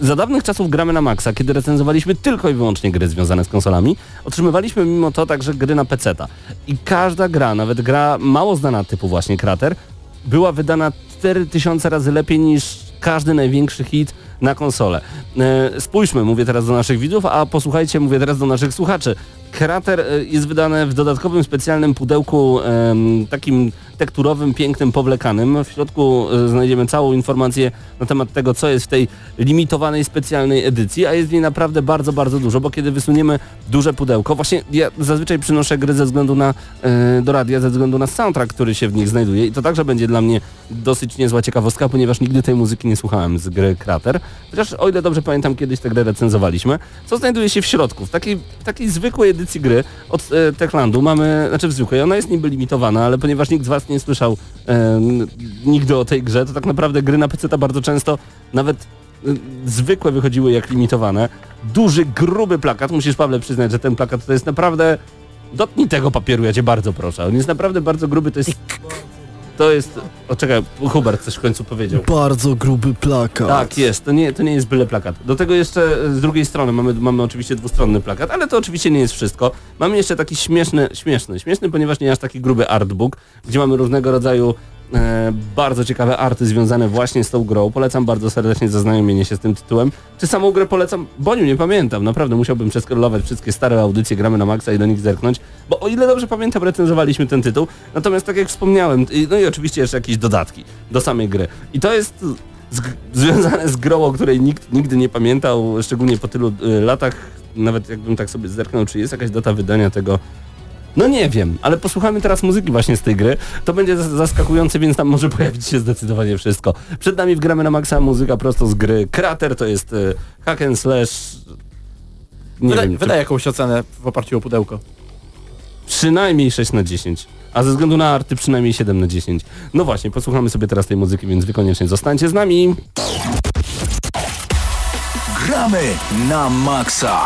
Za dawnych czasów gramy na maksa, kiedy recenzowaliśmy tylko i wyłącznie gry związane z konsolami, otrzymywaliśmy mimo to także gry na PC-ta. I każda gra, nawet gra mało znana typu właśnie Krater, była wydana 4000 razy lepiej niż każdy największy hit na konsolę. E, spójrzmy, mówię teraz do naszych widzów, a posłuchajcie, mówię teraz do naszych słuchaczy. Krater e, jest wydane w dodatkowym specjalnym pudełku takim tekturowym, pięknym, powlekanym. W środku e, znajdziemy całą informację na temat tego, co jest w tej limitowanej, specjalnej edycji, a jest w niej naprawdę bardzo, bardzo dużo, bo kiedy wysuniemy duże pudełko, właśnie ja zazwyczaj przynoszę gry ze względu na, e, do radia, ze względu na soundtrack, który się w nich znajduje i to także będzie dla mnie dosyć niezła ciekawostka, ponieważ nigdy tej muzyki nie słuchałem z gry Krater. Chociaż o ile dobrze pamiętam, kiedyś tę grę recenzowaliśmy. Co znajduje się w środku? W takiej, takiej zwykłej edycji gry od e, Techlandu mamy, znaczy w zwykłej, ona jest niby limitowana, ale ponieważ nikt z Was nie słyszał e, nigdy o tej grze, to tak naprawdę gry na PC bardzo często nawet e, zwykłe wychodziły jak limitowane. Duży, gruby plakat, musisz Pawle przyznać, że ten plakat to jest naprawdę... Dotknij tego papieru, ja Cię bardzo proszę. On jest naprawdę bardzo gruby, to jest... To jest... O czekaj, Hubert coś w końcu powiedział. Bardzo gruby plakat. Tak, jest. To nie, to nie jest byle plakat. Do tego jeszcze e, z drugiej strony mamy, mamy oczywiście dwustronny plakat, ale to oczywiście nie jest wszystko. Mamy jeszcze taki śmieszny, śmieszny, śmieszny, ponieważ nie aż taki gruby artbook, gdzie mamy różnego rodzaju bardzo ciekawe arty związane właśnie z tą grą. Polecam bardzo serdecznie zaznajomienie się z tym tytułem. Czy samą grę polecam? Boniu, nie pamiętam. Naprawdę musiałbym przeskrolować wszystkie stare audycje, gramy na maksa i do nich zerknąć, bo o ile dobrze pamiętam, recenzowaliśmy ten tytuł. Natomiast tak jak wspomniałem, no i oczywiście jeszcze jakieś dodatki do samej gry. I to jest związane z grą, o której nikt nigdy nie pamiętał, szczególnie po tylu y, latach, nawet jakbym tak sobie zerknął, czy jest jakaś data wydania tego. No nie wiem, ale posłuchamy teraz muzyki właśnie z tej gry. To będzie zas- zaskakujące, więc tam może pojawić się zdecydowanie wszystko. Przed nami wgramy na maksa muzyka prosto z gry. Krater to jest y, hack and slash... Nie Wyda, wiem, czy wydaj jakąś ocenę w oparciu o pudełko. przynajmniej 6 na 10. A ze względu na arty przynajmniej 7 na 10. No właśnie, posłuchamy sobie teraz tej muzyki, więc wy koniecznie zostańcie z nami. Gramy na maksa.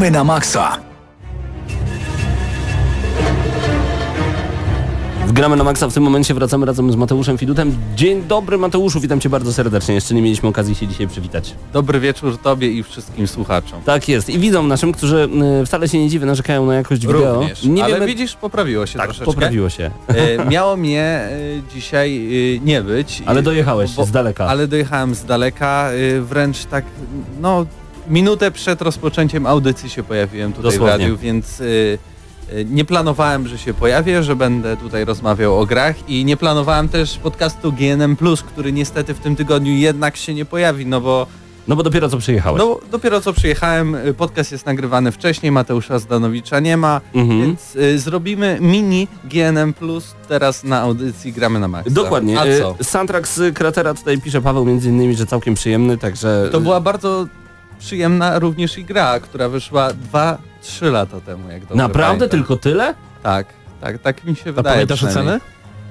Gramy na maksa. Gramy na maksa w tym momencie, wracamy razem z Mateuszem Fidutem. Dzień dobry Mateuszu, witam cię bardzo serdecznie. Jeszcze nie mieliśmy okazji się dzisiaj przywitać. Dobry wieczór Tobie i wszystkim słuchaczom. Tak jest. I widzom naszym, którzy y, wcale się nie dziwię, narzekają na jakość wideo. Również. Nie Ale wiemy... widzisz, poprawiło się tak, troszeczkę. poprawiło się. E, miało mnie e, dzisiaj e, nie być. Ale dojechałeś bo- z daleka. Ale dojechałem z daleka, e, wręcz tak, no, minutę przed rozpoczęciem audycji się pojawiłem tutaj Dosłownie. w radiu, więc e, e, nie planowałem, że się pojawię, że będę tutaj rozmawiał o grach i nie planowałem też podcastu GNM+, który niestety w tym tygodniu jednak się nie pojawi, no bo No bo dopiero co przyjechałeś. no, dopiero co przyjechałem, y, podcast jest nagrywany wcześniej, Mateusza Zdanowicza nie ma, Mhm. więc y, zrobimy mini GNM Plus teraz na audycji Gramy na Maxa. Dokładnie. A Y, co? Soundtrack z Kratera tutaj pisze Paweł między innymi, że całkiem przyjemny, także... To była bardzo przyjemna również i gra, która wyszła 2-3 lata temu, jak dobrze Naprawdę? pamiętam. Tylko tyle? Tak, tak, tak mi się A wydaje pamiętasz ocenę?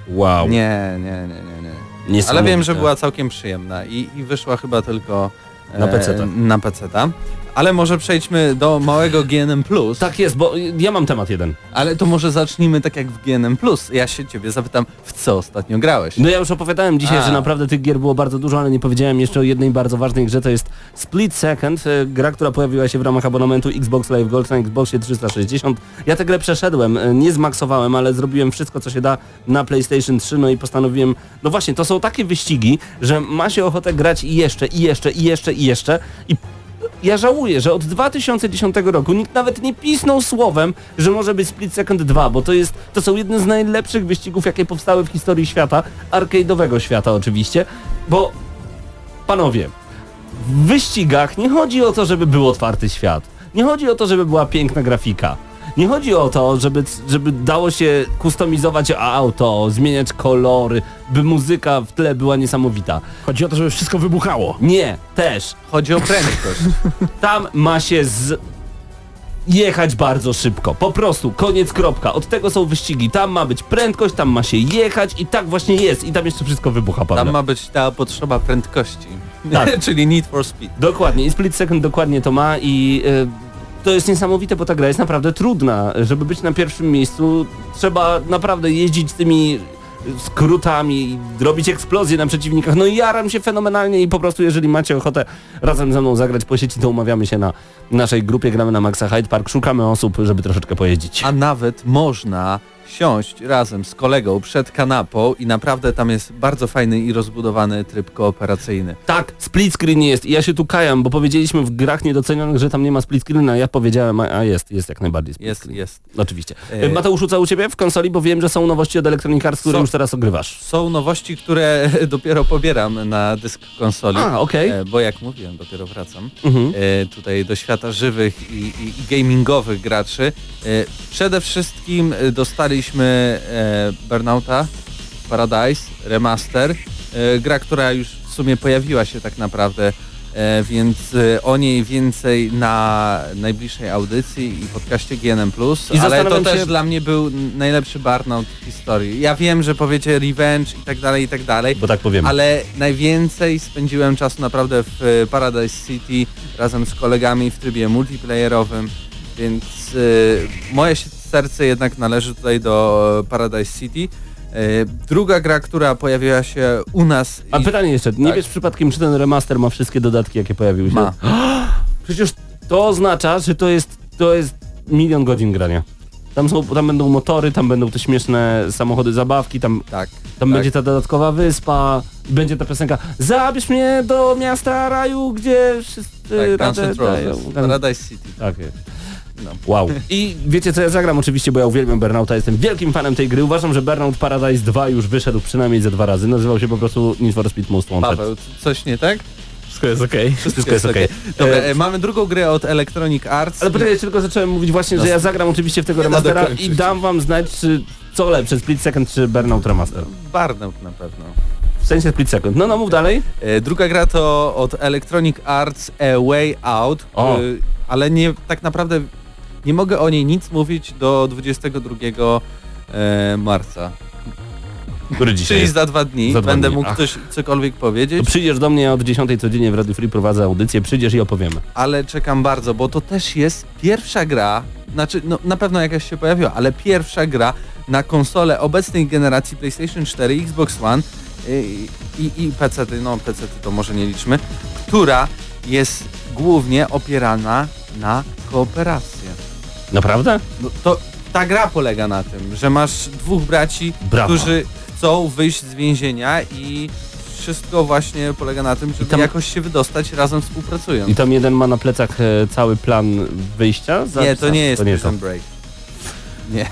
Wow. Nie, nie, nie, nie, nie. Ale wiem, że była całkiem przyjemna i, i wyszła chyba tylko Na peceta. na peceta. Ale może przejdźmy do małego GNM Plus. Tak jest, bo ja mam temat jeden. Ale to może zacznijmy tak jak w GNM+. Ja się ciebie zapytam, w co ostatnio grałeś? No ja już opowiadałem dzisiaj, A. że naprawdę tych gier było bardzo dużo, ale nie powiedziałem jeszcze o jednej bardzo ważnej grze, to jest Split Second, e, gra, która pojawiła się w ramach abonamentu Xbox Live Gold na Xboxie 360. Ja tę grę przeszedłem, e, nie zmaksowałem, ale zrobiłem wszystko, co się da na PlayStation 3, no i postanowiłem, no właśnie, to są takie wyścigi, że ma się ochotę grać i jeszcze, i jeszcze, i jeszcze, i jeszcze i ja żałuję, że od 2010 roku nikt nawet nie pisnął słowem, że może być Split Second 2, bo to jest, to są jedne z najlepszych wyścigów, jakie powstały w historii świata, arcade'owego świata oczywiście, bo panowie, w wyścigach nie chodzi o to, żeby był otwarty świat. Nie chodzi o to, żeby była piękna grafika. Nie chodzi o to, żeby, żeby dało się kustomizować auto, zmieniać kolory, by muzyka w tle była niesamowita. Chodzi o to, żeby wszystko wybuchało. Nie, też. Chodzi o prędkość. Tam ma się z... jechać bardzo szybko. Po prostu, koniec, kropka. Od tego są wyścigi. Tam ma być prędkość, tam ma się jechać i tak właśnie jest. I tam jeszcze wszystko wybucha, Paweł. Tam ma być ta potrzeba prędkości. Tak. Czyli Need for Speed. Dokładnie. I Split Second dokładnie to ma i... y, to jest niesamowite, bo ta gra jest naprawdę trudna. Żeby być na pierwszym miejscu, trzeba naprawdę jeździć tymi skrótami, robić eksplozje na przeciwnikach. No i jaram się fenomenalnie i po prostu jeżeli macie ochotę razem ze mną zagrać po sieci, to umawiamy się na naszej grupie, gramy na Maxa Hyde Park, szukamy osób, żeby troszeczkę pojeździć. A nawet można siąść razem z kolegą przed kanapą i naprawdę tam jest bardzo fajny i rozbudowany tryb kooperacyjny. Tak, split screen jest i ja się tu kajam, bo powiedzieliśmy w grach niedocenionych, że tam nie ma split screen, a ja powiedziałem, a jest, jest jak najbardziej split Jest, screen. jest. Oczywiście. E, Mateuszu, co u Ciebie w konsoli, bo wiem, że są nowości od Electronic Arts, które Są. już teraz ogrywasz. Są nowości, które dopiero pobieram na dysk konsoli. A, okej. E, Bo jak mówiłem, dopiero wracam. Mhm. e, tutaj do świata żywych i, i, i gamingowych graczy. E, przede wszystkim e, dostaliśmy e, Burnouta Paradise Remaster, e, gra, która już w sumie pojawiła się tak naprawdę, e, więc e, o niej więcej na najbliższej audycji i podcaście GNM+, I ale to też się- dla mnie był najlepszy Burnout w historii. Ja wiem, że powiecie Revenge i tak dalej, i tak dalej, Bo tak powiem. ale najwięcej spędziłem czasu naprawdę w e, Paradise City razem z kolegami w trybie multiplayerowym, więc e, moje si- serce jednak należy tutaj do e, Paradise City. E, druga gra, która pojawiła się u nas A i pytanie jeszcze, nie Tak. wiesz przypadkiem, czy ten remaster ma wszystkie dodatki, jakie pojawiły się? ma. Przecież to oznacza, że to jest, to jest milion godzin grania. Tam, są, tam będą motory, tam będą te śmieszne samochody zabawki, tam, Tak. tam tak. będzie ta dodatkowa wyspa, będzie ta piosenka Zabierz mnie do miasta raju, gdzie wszyscy Tak, radę dają. Paradise City. Tak jest. No. Wow. I wiecie co ja zagram oczywiście, bo ja uwielbiam Burnouta, jestem wielkim fanem tej gry. Uważam, że Burnout Paradise 2 już wyszedł przynajmniej ze dwa razy. Nazywał się po prostu Need for Speed Most Wanted. Paweł, coś nie tak? Wszystko jest okej. Wszystko jest okej. Dobra, E, e, mamy drugą grę od Electronic Arts. Ale poczekaj, tylko zacząłem mówić właśnie, że No, ja zagram oczywiście w tego nie remastera i dam wam znać, czy co lepsze, Split Second czy Burnout Remaster. Burnout na pewno. W sensie Split Second. No, no mów dalej. E, Druga gra to od Electronic Arts A Way Out, O. e, ale nie tak naprawdę nie mogę o niej nic mówić do 22 e, marca. Który dzisiaj Czyli jest? za dwa dni Za dwa będę dni, mógł ach. coś, cokolwiek powiedzieć, To przyjdziesz do mnie, ja od 10 codziennie w Radio Free prowadzę audycję, przyjdziesz i opowiemy. ale czekam bardzo, bo to też jest pierwsza gra, znaczy no, na pewno jakaś się pojawiła, ale pierwsza gra na konsolę obecnej generacji PlayStation 4, Xbox One y, i, i PC, no PC to może nie liczmy, która jest głównie opierana na kooperację. Naprawdę? No, to ta gra polega na tym, że masz dwóch braci, którzy chcą wyjść z więzienia i wszystko właśnie polega na tym, żeby tam- jakoś się wydostać razem współpracując. I tam jeden ma na plecach e, cały plan wyjścia? Za- Nie, to nie jest to nie Prison. Break. Nie,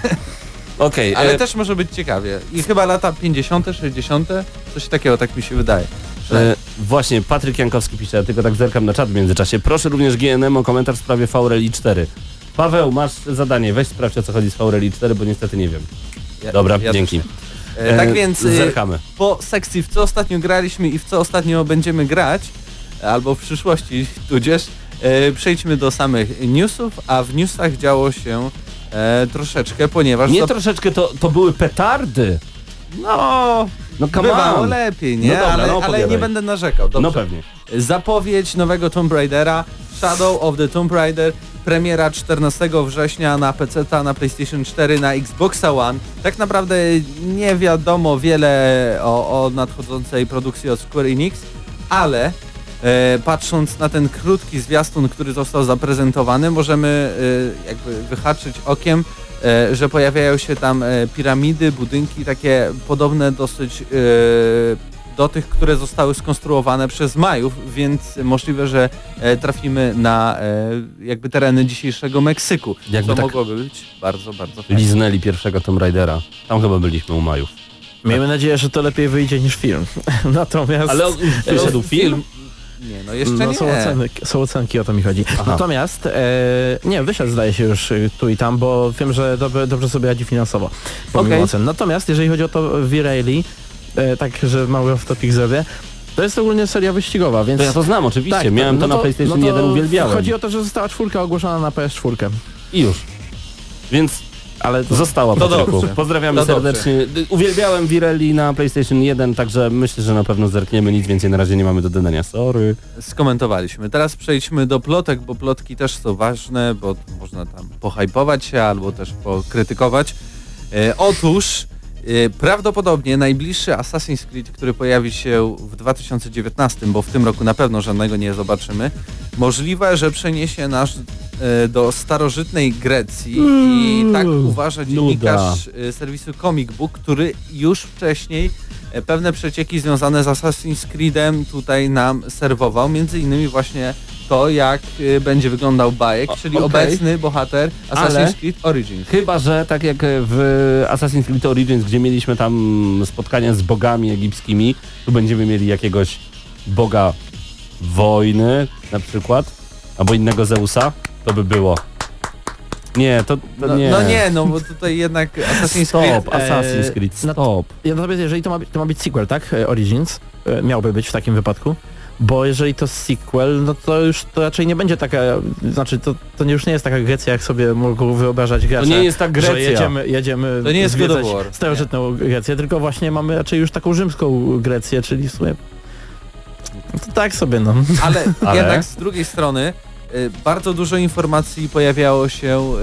Okej, ale e, też może być ciekawie. I chyba lata 50., 60., coś takiego, tak mi się wydaje. E, właśnie, Patryk Jankowski pisze, ja tylko tak zerkam na czat w międzyczasie. Proszę również GNM o komentarz w sprawie VRLI 4. Paweł, masz zadanie, weź sprawdź o co chodzi z VRLI 4, bo niestety nie wiem. ja, Dobra, ja dzięki. nie. E, tak E, więc e, Zerkamy. po sekcji, w co ostatnio graliśmy i w co ostatnio będziemy grać, albo w przyszłości tudzież, e, przejdźmy do samych newsów, a w newsach działo się e, troszeczkę, ponieważ... Nie zap- troszeczkę, to, to były petardy. No, No come bywało on. lepiej, nie? No dobra, ale, no ale nie będę narzekał. Dobrze. No pewnie. Zapowiedź nowego Tomb Raidera, Shadow of the Tomb Raider, premiera 14 września na PC, na PlayStation 4, na Xboxa One. Tak naprawdę nie wiadomo wiele o, o nadchodzącej produkcji od Square Enix, ale e, patrząc na ten krótki zwiastun, który został zaprezentowany, możemy e, jakby wyhaczyć okiem, e, że pojawiają się tam e, piramidy, budynki takie podobne dosyć e, do tych, które zostały skonstruowane przez Majów, więc możliwe, że e, trafimy na e, jakby tereny dzisiejszego Meksyku, Jakby co tak- mogłoby być bardzo, bardzo fajne. Liznęli pierwszego Tomb Raidera. Tam chyba byliśmy u Majów. Miejmy nadzieję, że to lepiej wyjdzie niż film. Natomiast... Ale wyszedł film? Nie, no jeszcze no, nie. Są, oceny, są ocenki, o to mi chodzi. Aha. Natomiast, e, nie, wyszedł zdaje się już y, tu i tam, bo wiem, że dobrze, dobrze sobie radzi finansowo, pomimo Okej. ocen. Natomiast, jeżeli chodzi o to V-Rally, e, tak, że mały off-topic zrobię, to jest ogólnie seria wyścigowa, więc... To ja to znam oczywiście, tak, miałem no to na PlayStation 1, uwielbiałem. Chodzi o to, że została czwórka ogłoszona na PS4. I już. Więc Ale to, została To Patryku. dobrze. Pozdrawiamy To dobrze. serdecznie. Uwielbiałem Virelli na PlayStation 1, także myślę, że na pewno zerkniemy. Nic więcej na razie nie mamy do dodania. Sorry. Skomentowaliśmy. Teraz przejdźmy do plotek, bo plotki też są ważne, bo można tam pohajpować się albo też pokrytykować. E, otóż prawdopodobnie najbliższy Assassin's Creed, który pojawi się w 2019, bo w tym roku na pewno żadnego nie zobaczymy, możliwe, że przeniesie nas e, do starożytnej Grecji i tak uważa dziennikarz e, serwisu Comic Book, który już wcześniej e, pewne przecieki związane z Assassin's Creedem tutaj nam serwował, między innymi właśnie to, jak e, będzie wyglądał bajek, O, czyli okej. obecny bohater Assassin's Ale- Creed Origins. Chyba, że tak jak w Assassin's Creed Origins, gdzie mieliśmy tam spotkania z bogami egipskimi, tu będziemy mieli jakiegoś boga wojny na przykład, albo innego Zeusa, to by było. Nie, to, to No nie. no nie, no bo tutaj jednak Assassin's Stop, Creed... Assassin's e, Creed, na- stop. Ja natomiast jeżeli to ma, być- to ma być sequel, tak? E, Origins e, miałby być w takim wypadku. Bo jeżeli to sequel, no to już to raczej nie będzie taka, znaczy to, to już nie jest taka Grecja, jak sobie mogą wyobrażać To gracze. nie jest tak Że Grecja. jedziemy, jedziemy To nie jest starożytną Grecję, tylko właśnie mamy raczej już taką rzymską Grecję, czyli w sumie... To tak sobie no. Ale, Ale? jednak z drugiej strony y, bardzo dużo informacji pojawiało się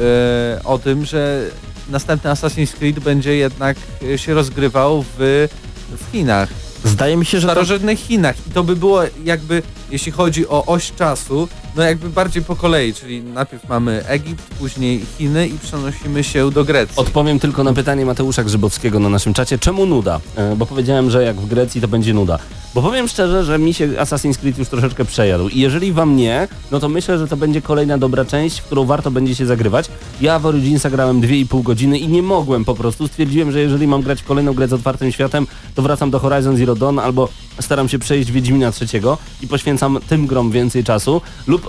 y, o tym, że następny Assassin's Creed będzie jednak y, się rozgrywał w, w Chinach, Zdaje mi się, w że to, starożytnych Chinach. I to by było jakby, jeśli chodzi o oś czasu, no jakby bardziej po kolei, czyli najpierw mamy Egipt, później Chiny i przenosimy się do Grecji. Odpowiem tylko na pytanie Mateusza Grzybowskiego na naszym czacie, czemu nuda? E, Bo powiedziałem, że jak w Grecji to będzie nuda. Bo powiem szczerze, że mi się Assassin's Creed już troszeczkę przejadł i jeżeli wam nie, no to myślę, że to będzie kolejna dobra część, w którą warto będzie się zagrywać. Ja w Originsa grałem 2,5 godziny i nie mogłem po prostu. Stwierdziłem, że jeżeli mam grać kolejną grę z otwartym światem, to wracam do Horizon Zero Dawn albo staram się przejść Wiedźmina trzeciego i poświęcam tym grom więcej czasu lub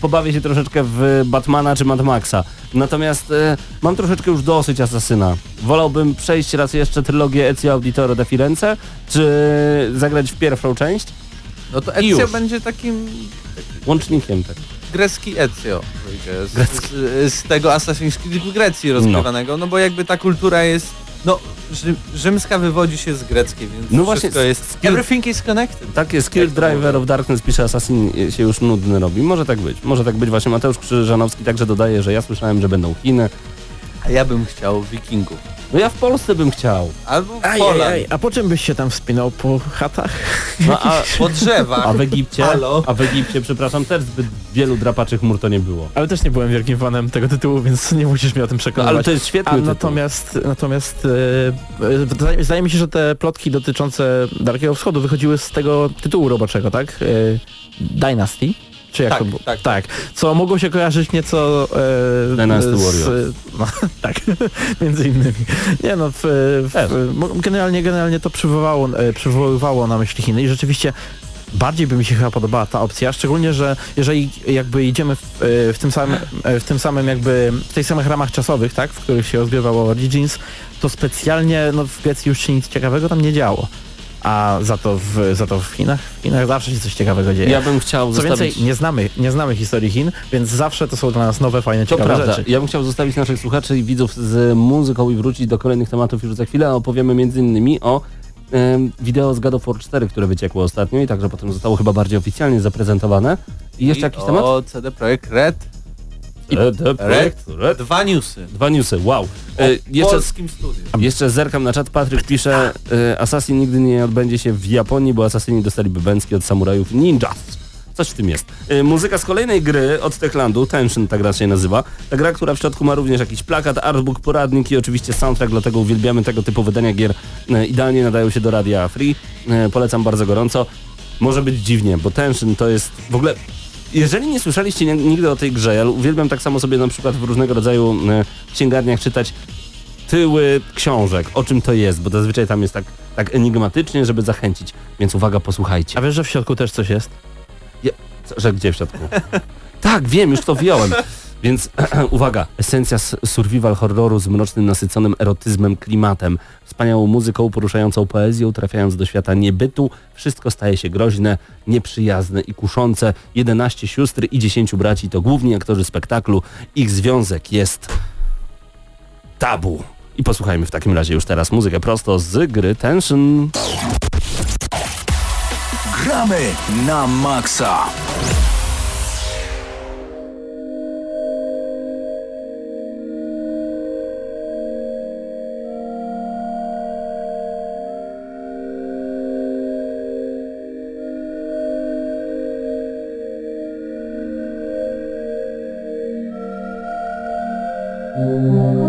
pobawię się troszeczkę w Batmana czy Mad Maxa. Natomiast e, mam troszeczkę już dosyć Asasyna. Wolałbym przejść raz jeszcze trylogię Ezio Auditore da Firenze, czy zagrać w pierwszą część No to Ezio będzie takim łącznikiem. Tak. grecki Ezio wyjdzie z, z, z tego Assassin's Creed w Grecji rozgrywanego, no. bo jakby ta kultura jest, no Rzy rzymska wywodzi się z greckiej, więc No właśnie, wszystko jest... skill- Everything is connected. Takie Skill Jak to Driver of Darkness pisze Assassin się już nudny robi. Może tak być. Może tak być. Właśnie Mateusz Krzyżanowski także dodaje, że ja słyszałem, że będą Chiny. A ja bym chciał wikingów. No ja w Polsce bym chciał. Albo Aj, aj, aj, a po czym byś się tam wspinał? Po chatach? No, a, Po drzewach. a w Egipcie, Halo? a w Egipcie, przepraszam, też zbyt wielu drapaczy chmur to nie było. Ale też nie byłem wielkim fanem tego tytułu, więc nie musisz mnie o tym No, przekonywać. ale to jest świetny A tytuł. natomiast, natomiast e, e, zdaje, zdaje mi się, że te plotki dotyczące Dalekiego Wschodu wychodziły z tego tytułu roboczego, tak? E, Dynasty? Czy jak Tak, to było? tak, tak. Co mogło się kojarzyć nieco e, z, Warriors. No, tak, między innymi. Nie no, w, w, generalnie, generalnie to przywoływało, e, przywoływało na myśli Chiny i rzeczywiście bardziej by mi się chyba podobała ta opcja, szczególnie, że jeżeli jakby idziemy w, e, w tym samym, e, w tym samym jakby, w tych samych ramach czasowych, tak, w których się rozgrywało Origins, to specjalnie no, w Grecji już się nic ciekawego tam nie działo. A za to w, za to w Chinach, w Chinach zawsze się coś ciekawego dzieje. Ja bym chciał Co zostawić... więcej, nie znamy, nie znamy historii Chin, więc zawsze to są dla nas nowe, fajne, To ciekawe prawda. rzeczy. Ja bym chciał zostawić naszych słuchaczy i widzów z muzyką i wrócić do kolejnych tematów już za chwilę. Opowiemy między innymi o wideo z God of War 4, które wyciekło ostatnio i także potem zostało chyba bardziej oficjalnie zaprezentowane. I jeszcze jakiś temat? O CD Projekt Red. Red, Red, Red. Red. Dwa newsy. Dwa newsy, wow. E, jeszcze, polskim studiu. jeszcze zerkam na czat, Patryk pisze e, Assassin nigdy nie odbędzie się w Japonii, bo asasyni dostaliby bęcki od samurajów ninjas. Coś w tym jest. E, muzyka z kolejnej gry od Techlandu, Tension ta gra się nazywa. Ta gra, która w środku ma również jakiś plakat, artbook, poradnik i oczywiście soundtrack, dlatego uwielbiamy tego typu wydania gier. E, idealnie nadają się do radia free. E, polecam bardzo gorąco. Może być dziwnie, bo Tension to jest w ogóle... Jeżeli nie słyszeliście ni- nigdy o tej grze, ja uwielbiam tak samo sobie na przykład w różnego rodzaju e, księgarniach czytać tyły książek, o czym to jest, bo zazwyczaj tam jest tak, tak enigmatycznie, żeby zachęcić. Więc uwaga, posłuchajcie. A wiesz, że w środku też coś jest? Co, że gdzie w środku? tak, wiem, już to wyjąłem. Więc uwaga, esencja survival horroru z mrocznym, nasyconym erotyzmem, klimatem, wspaniałą muzyką, poruszającą poezją, trafiając do świata niebytu, wszystko staje się groźne, nieprzyjazne i kuszące. 11 sióstr i 10 braci to główni aktorzy spektaklu. Ich związek jest tabu. I posłuchajmy w takim razie już teraz muzykę prosto z gry Tension. Gramy na maksa. Oh.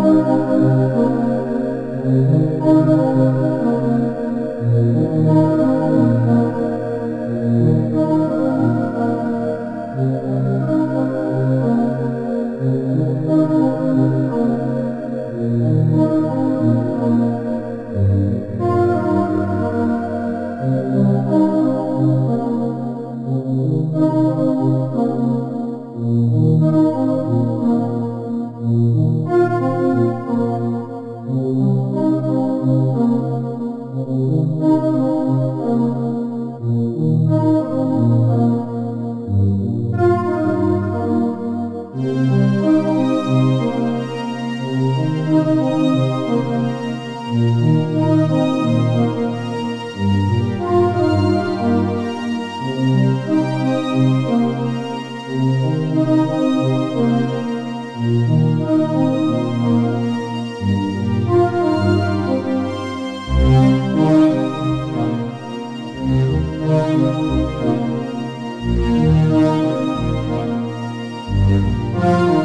Música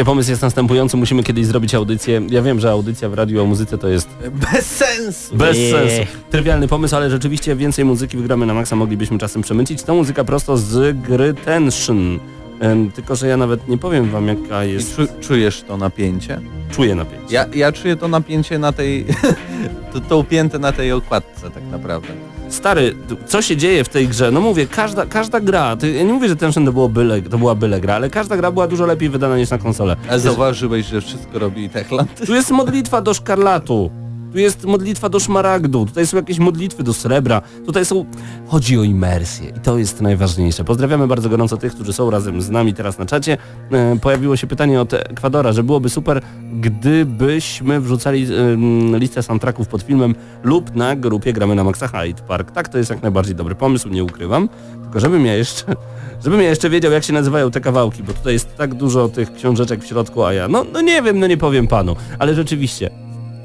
Panowie, pomysł jest następujący, musimy kiedyś zrobić audycję. Ja wiem, że audycja w radiu o muzyce to jest Bez sensu. bez Nie. sensu. Trywialny pomysł, ale rzeczywiście więcej muzyki wygramy na maksa, moglibyśmy czasem przemycić. To muzyka prosto z gry Tension. Em, tylko, że ja nawet nie powiem wam jaka jest... czu, czujesz to napięcie? Czuję napięcie. Ja, ja czuję to napięcie na tej... to, to upięte na tej okładce tak naprawdę. Stary, co się dzieje w tej grze? No mówię, każda, każda gra, ty, ja nie mówię, że Tension to, było byle, to była byle gra, ale każda gra była dużo lepiej wydana niż na konsolę. A zauważyłeś, że wszystko robi Techland? Tu jest modlitwa do szkarlatu. Tu jest modlitwa do szmaragdu, tutaj są jakieś modlitwy do srebra, tutaj są... Chodzi o imersję i to jest najważniejsze. Pozdrawiamy bardzo gorąco tych, którzy są razem z nami teraz na czacie. E, pojawiło się pytanie od Ekwadora, że byłoby super, gdybyśmy wrzucali em, listę soundtracków pod filmem lub na grupie gramy na Maxa Hyde Park. Tak, to jest jak najbardziej dobry pomysł, nie ukrywam. Tylko żebym ja jeszcze... Żebym ja jeszcze wiedział, jak się nazywają te kawałki, bo tutaj jest tak dużo tych książeczek w środku, a ja, no, no nie wiem, no nie powiem panu, ale rzeczywiście,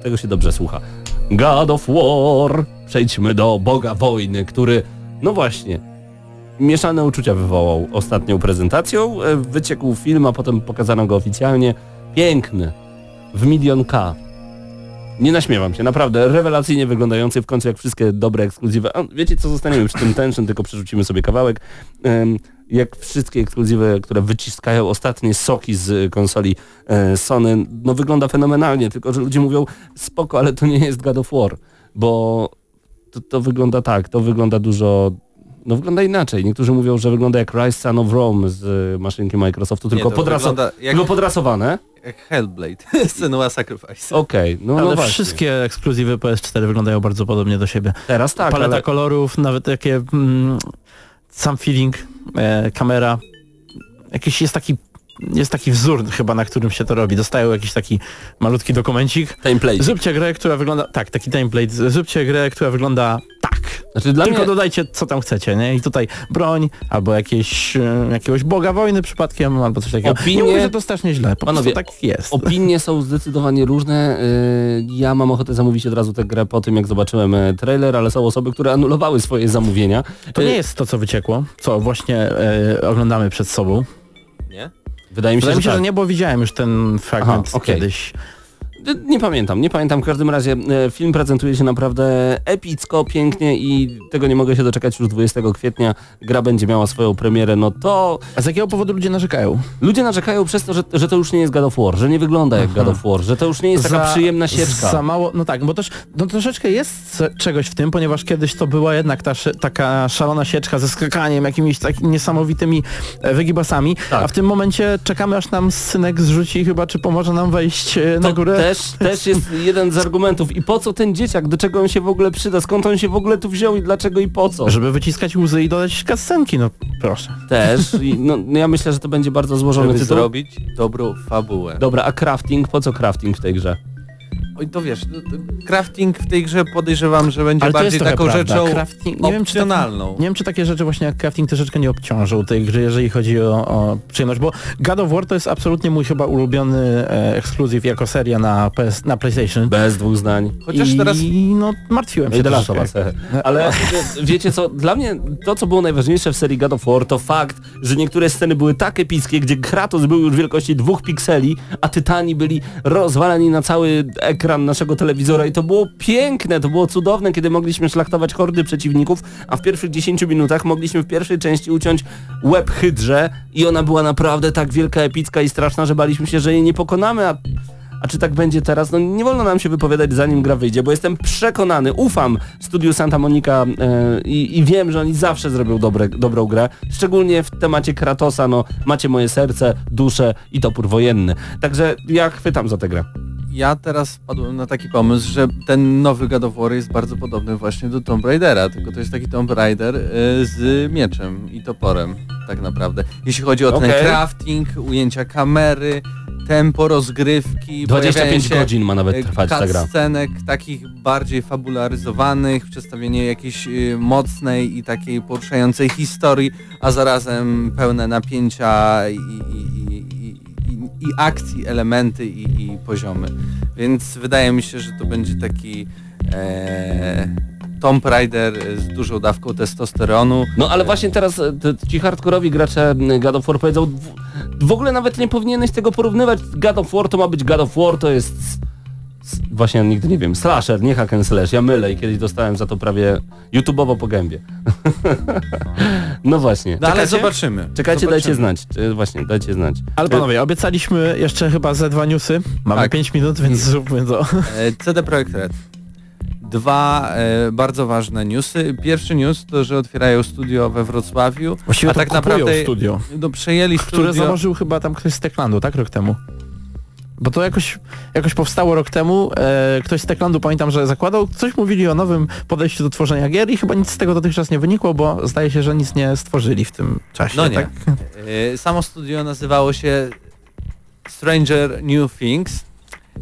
tego się dobrze słucha. God of War. Przejdźmy do Boga Wojny, który, no właśnie, mieszane uczucia wywołał ostatnią prezentacją. E, Wyciekł film, a potem pokazano go oficjalnie. Piękny. W milion K. Nie naśmiewam się, naprawdę, rewelacyjnie wyglądający w końcu jak wszystkie dobre ekskluzywy. A wiecie co, zostaniemy przy tym tension, tylko przerzucimy sobie kawałek. Em, jak wszystkie ekskluzywy, które wyciskają ostatnie soki z konsoli e, Sony, no wygląda fenomenalnie, tylko że ludzie mówią spoko, ale to nie jest God of War, bo to, to wygląda tak, to wygląda dużo, no wygląda inaczej. Niektórzy mówią, że wygląda jak Rise Son of Rome z e, maszynki Microsoftu, tylko, to podraso- jak- tylko podrasowane. Jak Hellblade. Senua Sacrifice. Okej, no, Ale no właśnie. wszystkie ekskluzywy PS4 wyglądają bardzo podobnie do siebie. Teraz tak, Paleta ale... kolorów, nawet takie mm, sam feeling, e, kamera. Jakiś jest taki jest taki wzór chyba, na którym się to robi. Dostają jakiś taki malutki dokumencik. Template. Zróbcie grę, która wygląda... Tak, taki template. Zróbcie grę, która wygląda. Znaczy dla Tylko mnie... dodajcie co tam chcecie, nie? I tutaj broń, albo jakieś, e, jakiegoś boga wojny przypadkiem, albo coś takiego. Opinie- Nie mówię, że to strasznie źle, po Panowie, prostu tak jest. Opinie są zdecydowanie różne. Yy, Ja mam ochotę zamówić od razu tę grę po tym, jak zobaczyłem e, trailer, ale są osoby, które anulowały swoje zamówienia. To nie jest to, co wyciekło, co właśnie e, oglądamy przed sobą. Nie? Wydaje mi się, Wydaje że, mi się, tak. że nie, bo widziałem już ten fragment Aha, okej. kiedyś. Nie pamiętam, nie pamiętam. W każdym razie e, film prezentuje się naprawdę epicko, pięknie i tego nie mogę się doczekać już 20 kwietnia. Gra będzie miała swoją premierę, no to A z jakiego powodu ludzie narzekają? ludzie narzekają przez to, że, że to już nie jest God of War, że nie wygląda jak God of War, że to już nie jest taka przyjemna sieczka. Za mało, no tak, bo też no troszeczkę jest czegoś w tym, ponieważ kiedyś to była jednak ta taka szalona sieczka ze skakaniem, jakimiś takimi niesamowitymi e, wygibasami, Tak. a w tym momencie czekamy aż nam synek zrzuci chyba, czy pomoże nam wejść e, na To górę. Też, też jest jeden z argumentów. I po co ten dzieciak? Do czego on się w ogóle przyda? Skąd on się w ogóle tu wziął i dlaczego i po co? Żeby wyciskać łzy i dodać kascenki, no proszę. Też. I, no, no ja myślę, że to będzie bardzo złożony Żeby tytuł. zrobić dobrą fabułę. Dobra, a crafting? Po co crafting w tej grze? Oj, to wiesz, to crafting w tej grze podejrzewam, że będzie bardziej taką prawda. rzeczą Crafting, nie wiem, czy opcjonalną. nie wiem, czy takie rzeczy właśnie jak crafting troszeczkę nie obciążą tej gry, jeżeli chodzi o, o przyjemność, bo God of War to jest absolutnie mój chyba ulubiony e, ekskluzyw jako seria na, PS, na PlayStation. Bez dwóch zdań. Chociaż I, teraz no martwiłem No się troszeczkę. Us, Ale wiecie co, dla mnie to co było najważniejsze w serii God of War to fakt, że niektóre sceny były tak epickie, gdzie Kratos był już wielkości dwóch pikseli, a Tytani byli rozwalani na cały ekran naszego telewizora i to było piękne, to było cudowne, kiedy mogliśmy szlachtować hordy przeciwników, a w pierwszych 10 minutach mogliśmy w pierwszej części uciąć łeb hydrze i ona była naprawdę tak wielka, epicka i straszna, że baliśmy się, że jej nie pokonamy, a a czy tak będzie teraz? No nie wolno nam się wypowiadać zanim gra wyjdzie, bo jestem przekonany, ufam studiu Santa Monica i, i wiem, że oni zawsze zrobią dobre, dobrą grę. Szczególnie w temacie Kratosa, no macie moje serce, duszę i topór wojenny. Także ja chwytam za tę grę. Ja teraz wpadłem na taki pomysł, że ten nowy God of War jest bardzo podobny właśnie do Tomb Raidera, tylko to jest taki Tomb Raider y, z mieczem i toporem, tak naprawdę. Jeśli chodzi o ten Okej. crafting, ujęcia kamery, tempo rozgrywki, 25 się godzin ma nawet e, trwać ta gra. scenek takich bardziej fabularyzowanych, przedstawienie jakiejś y, mocnej i takiej poruszającej historii, a zarazem pełne napięcia i, i, i, i, akcji, elementy i, i poziomy. Więc wydaje mi się, że to będzie taki e, Tomb Raider z dużą dawką testosteronu. No ale właśnie teraz e, ci hardkorowi gracze God of War powiedzą w, ogóle nawet nie powinieneś tego porównywać. God of War to ma być God of War, to jest właśnie nigdy nie wiem, slasher, nie hack and slash. Ja mylę i kiedyś dostałem za to prawie YouTube'owo po gębie. no właśnie. No ale Czekajcie? zobaczymy. Czekajcie, dajcie Zobaczymy. znać. E, Właśnie, dajcie znać. Ale panowie, obiecaliśmy jeszcze chyba ze dwa newsy. Mamy Tak. 5 minut, więc zróbmy to. E, CD Projekt Red. Dwa e, bardzo ważne newsy. Pierwszy news to, że otwierają studio we Wrocławiu, Właściwie a to tak naprawdę studio, no, przejęli które studio. założył chyba tam ktoś z Techlandu, tak? Rok temu. Bo to jakoś, jakoś powstało rok temu, e, ktoś z Techlandu pamiętam, że zakładał, coś mówili o nowym podejściu do tworzenia gier i chyba nic z tego dotychczas nie wynikło, bo zdaje się, że nic nie stworzyli w tym czasie. No nie. Tak? E, Samo studio nazywało się Stranger New Things.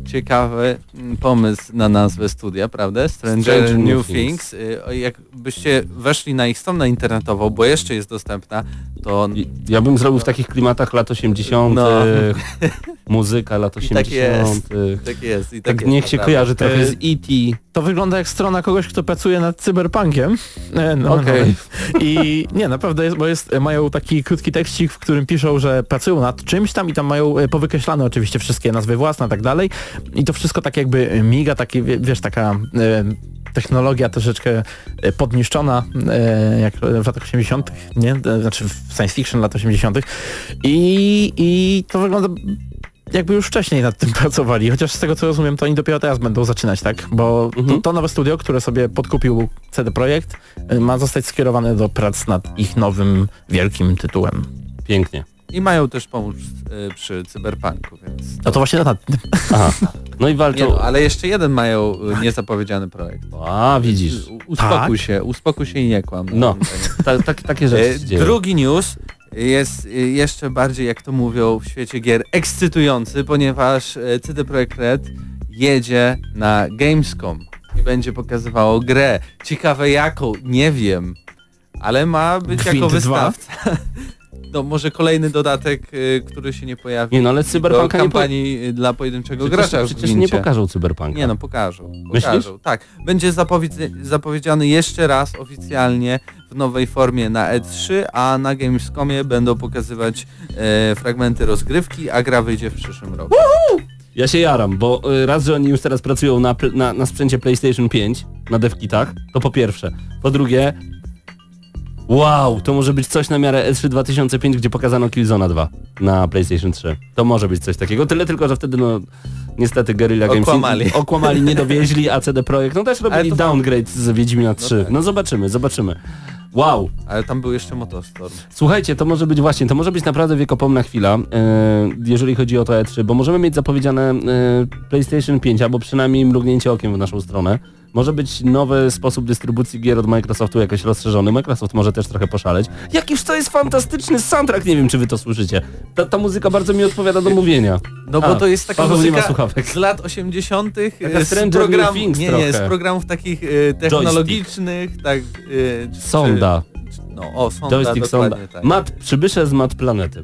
Ciekawy mm, pomysł na nazwę studia, prawda? Stranger, Stranger New, New Things. Things. E, Jakbyście weszli na ich stronę internetową, bo jeszcze jest dostępna, to I- Ja bym zrobił w takich klimatach lat 80. No. muzyka lat I 80. tak jest. tak jest. I tak, Tak jest, niech się naprawdę. kojarzy trochę z E.T. To wygląda jak strona kogoś, kto pracuje nad cyberpunkiem. E, No, Okej. no. I nie, naprawdę jest, bo jest, mają taki krótki tekścik, w którym piszą, że pracują nad czymś tam i tam mają e, powykreślane oczywiście wszystkie nazwy własne i tak dalej. I to wszystko tak jakby miga, taki, wie- wiesz, taka e, technologia troszeczkę e, podniszczona, e, jak w latach 80., nie? E, Znaczy w science fiction lat 80. I, I to wygląda jakby już wcześniej nad tym pracowali, chociaż z tego co rozumiem, to oni dopiero teraz będą zaczynać, tak? Bo to, Mhm. to nowe studio, które sobie podkupił CD Projekt, ma zostać skierowane do prac nad ich nowym, wielkim tytułem. Pięknie. I mają też pomóc e, przy cyberpunku, więc... No to właśnie nad tym. Aha. No i Nie, walczą... no, ale jeszcze jeden mają e, niezapowiedziany projekt. A, widzisz. U- Uspokój Tak? się, uspokój się i nie kłam. na No. antenie. Ta, tak, takie rzeczy E. Drugi news jest jeszcze bardziej, jak to mówią w świecie gier, ekscytujący, ponieważ CD Projekt Red jedzie na Gamescom i będzie pokazywało grę. Ciekawe jaką, nie wiem, ale ma być Gwint jako 2? wystawca. No może kolejny dodatek, e, który się nie pojawi Nie no, ale do Cyberpunka nie, po... kampanii e, dla pojedynczego przecież, gracza w przecież nie pokażą Cyberpunka. Nie no, pokażą. Myślisz? pokażą. Tak. Będzie zapowiedz- zapowiedziany jeszcze raz oficjalnie w nowej formie na E3, a na Gamescomie będą pokazywać e, fragmenty rozgrywki, a gra wyjdzie w przyszłym roku. Ja się jaram, bo y, raz, że oni już teraz pracują na, pl- na, na sprzęcie PlayStation 5, na devkitach, to po pierwsze. Po drugie, wow, to może być coś na miarę E3 2005, gdzie pokazano Killzona 2 na PlayStation 3. To może być coś takiego, tyle tylko, że wtedy no niestety Guerrilla Games Okłamali. okłamali, nie dowieźli, a CD Projekt no też robili to- downgrade z Wiedźmina 3. tak. No zobaczymy, zobaczymy. Wow, Ale tam był jeszcze Motostorm. Słuchajcie, to może być właśnie, to może być naprawdę wiekopomna chwila, e, jeżeli chodzi o to E3, bo możemy mieć zapowiedziane e, PlayStation 5, albo przynajmniej mrugnięcie okiem w naszą stronę. Może być nowy sposób dystrybucji gier od Microsoftu jakoś rozszerzony. Microsoft może też trochę poszaleć. Jakiż to jest fantastyczny soundtrack, nie wiem czy wy to słyszycie. Ta, ta muzyka bardzo mi odpowiada do mówienia. No bo A, to jest taka Paweł muzyka z lat 80. Taka e, z, Stranger program, New Things nie, nie, z programów takich e, technologicznych, tak... E, czy- Sonda. Czy, no, o, sonda, Joystick sonda. tak. Mat, przybysze z Mat Planety.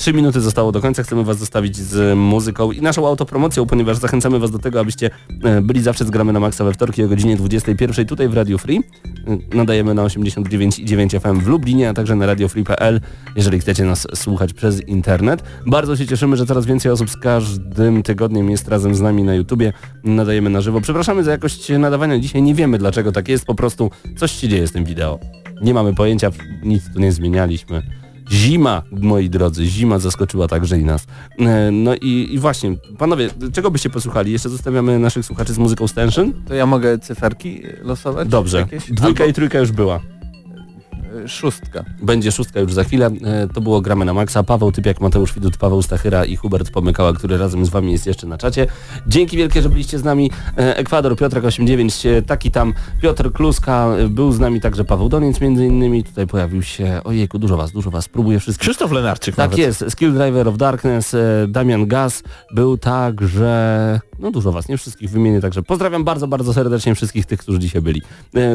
Trzy minuty zostało do końca, chcemy Was zostawić z muzyką i naszą autopromocją, ponieważ zachęcamy Was do tego, abyście e, byli zawsze z Gramy na Maxa we wtorki o godzinie 21 tutaj w Radio Free. E, Nadajemy na 89,9 FM w Lublinie, a także na radiofree.pl, jeżeli chcecie nas słuchać przez internet. Bardzo się cieszymy, że coraz więcej osób z każdym tygodniem jest razem z nami na YouTubie. Nadajemy na żywo. Przepraszamy za jakość nadawania dzisiaj, nie wiemy dlaczego tak jest, po prostu coś się dzieje z tym wideo. Nie mamy pojęcia, nic tu nie zmienialiśmy. Zima, moi drodzy, zima zaskoczyła także i nas. E, No i, i właśnie, panowie, czego byście posłuchali? Jeszcze zostawiamy naszych słuchaczy z muzyką Stension? To ja mogę cyferki losować? Dobrze. Jakieś? Dwójka Albo- i trójka już była. Szóstka. Będzie szóstka już za chwilę. E, To było Gramy na Maxa. Paweł Typiak, Mateusz Widut, Paweł Stachyra i Hubert Pomykała, który razem z wami jest jeszcze na czacie. Dzięki wielkie, że byliście z nami. E, Ekwador, Piotrek 89, e, taki tam Piotr Kluska, był z nami także Paweł Doniec między innymi. Tutaj pojawił się, ojejku, dużo was, dużo was, próbuję wszystkich. Krzysztof Lenarczyk Tak nawet. jest, Skill Driver of Darkness, Damian Gaz, był także, no dużo was, nie wszystkich wymienię, także pozdrawiam bardzo, bardzo serdecznie wszystkich tych, którzy dzisiaj byli.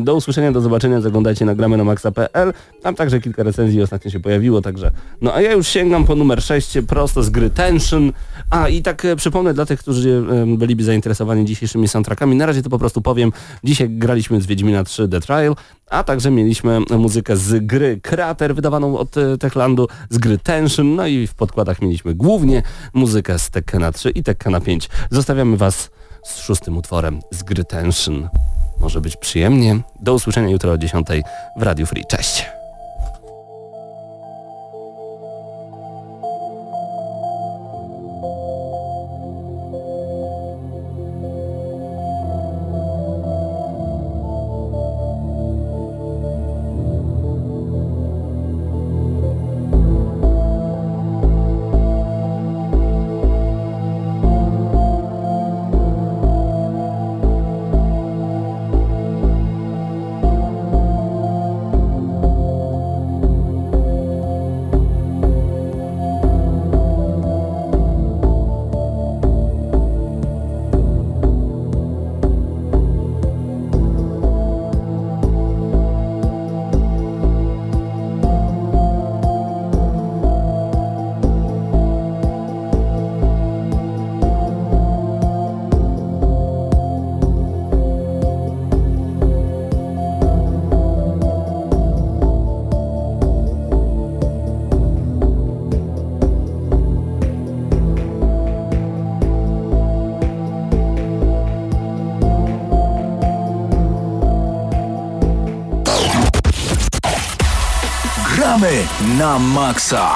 Do usłyszenia, do zobaczenia, zaglądajcie na gramy na maxa.pl, tam także kilka recenzji ostatnio się pojawiło, także, no a ja już sięgam po numer 6, prosto z gry Tension, a i tak e, przypomnę dla tych, którzy byliby zainteresowani dzisiejszymi soundtrackami, na razie to po prostu powiem, dzisiaj graliśmy z Wiedźmina 3 The Trial, a także mieliśmy muzykę z gry Krater wydawaną od e, Techlandu, z gry Tension, no i w podkładach mieliśmy głównie muzykę z Tekkena 3 i Tekkena 5. Zostawiamy Was z szóstym utworem z gry Tension. Może być przyjemnie. Do usłyszenia jutro o 10 w Radiu Free. Cześć! Gramy na maksa.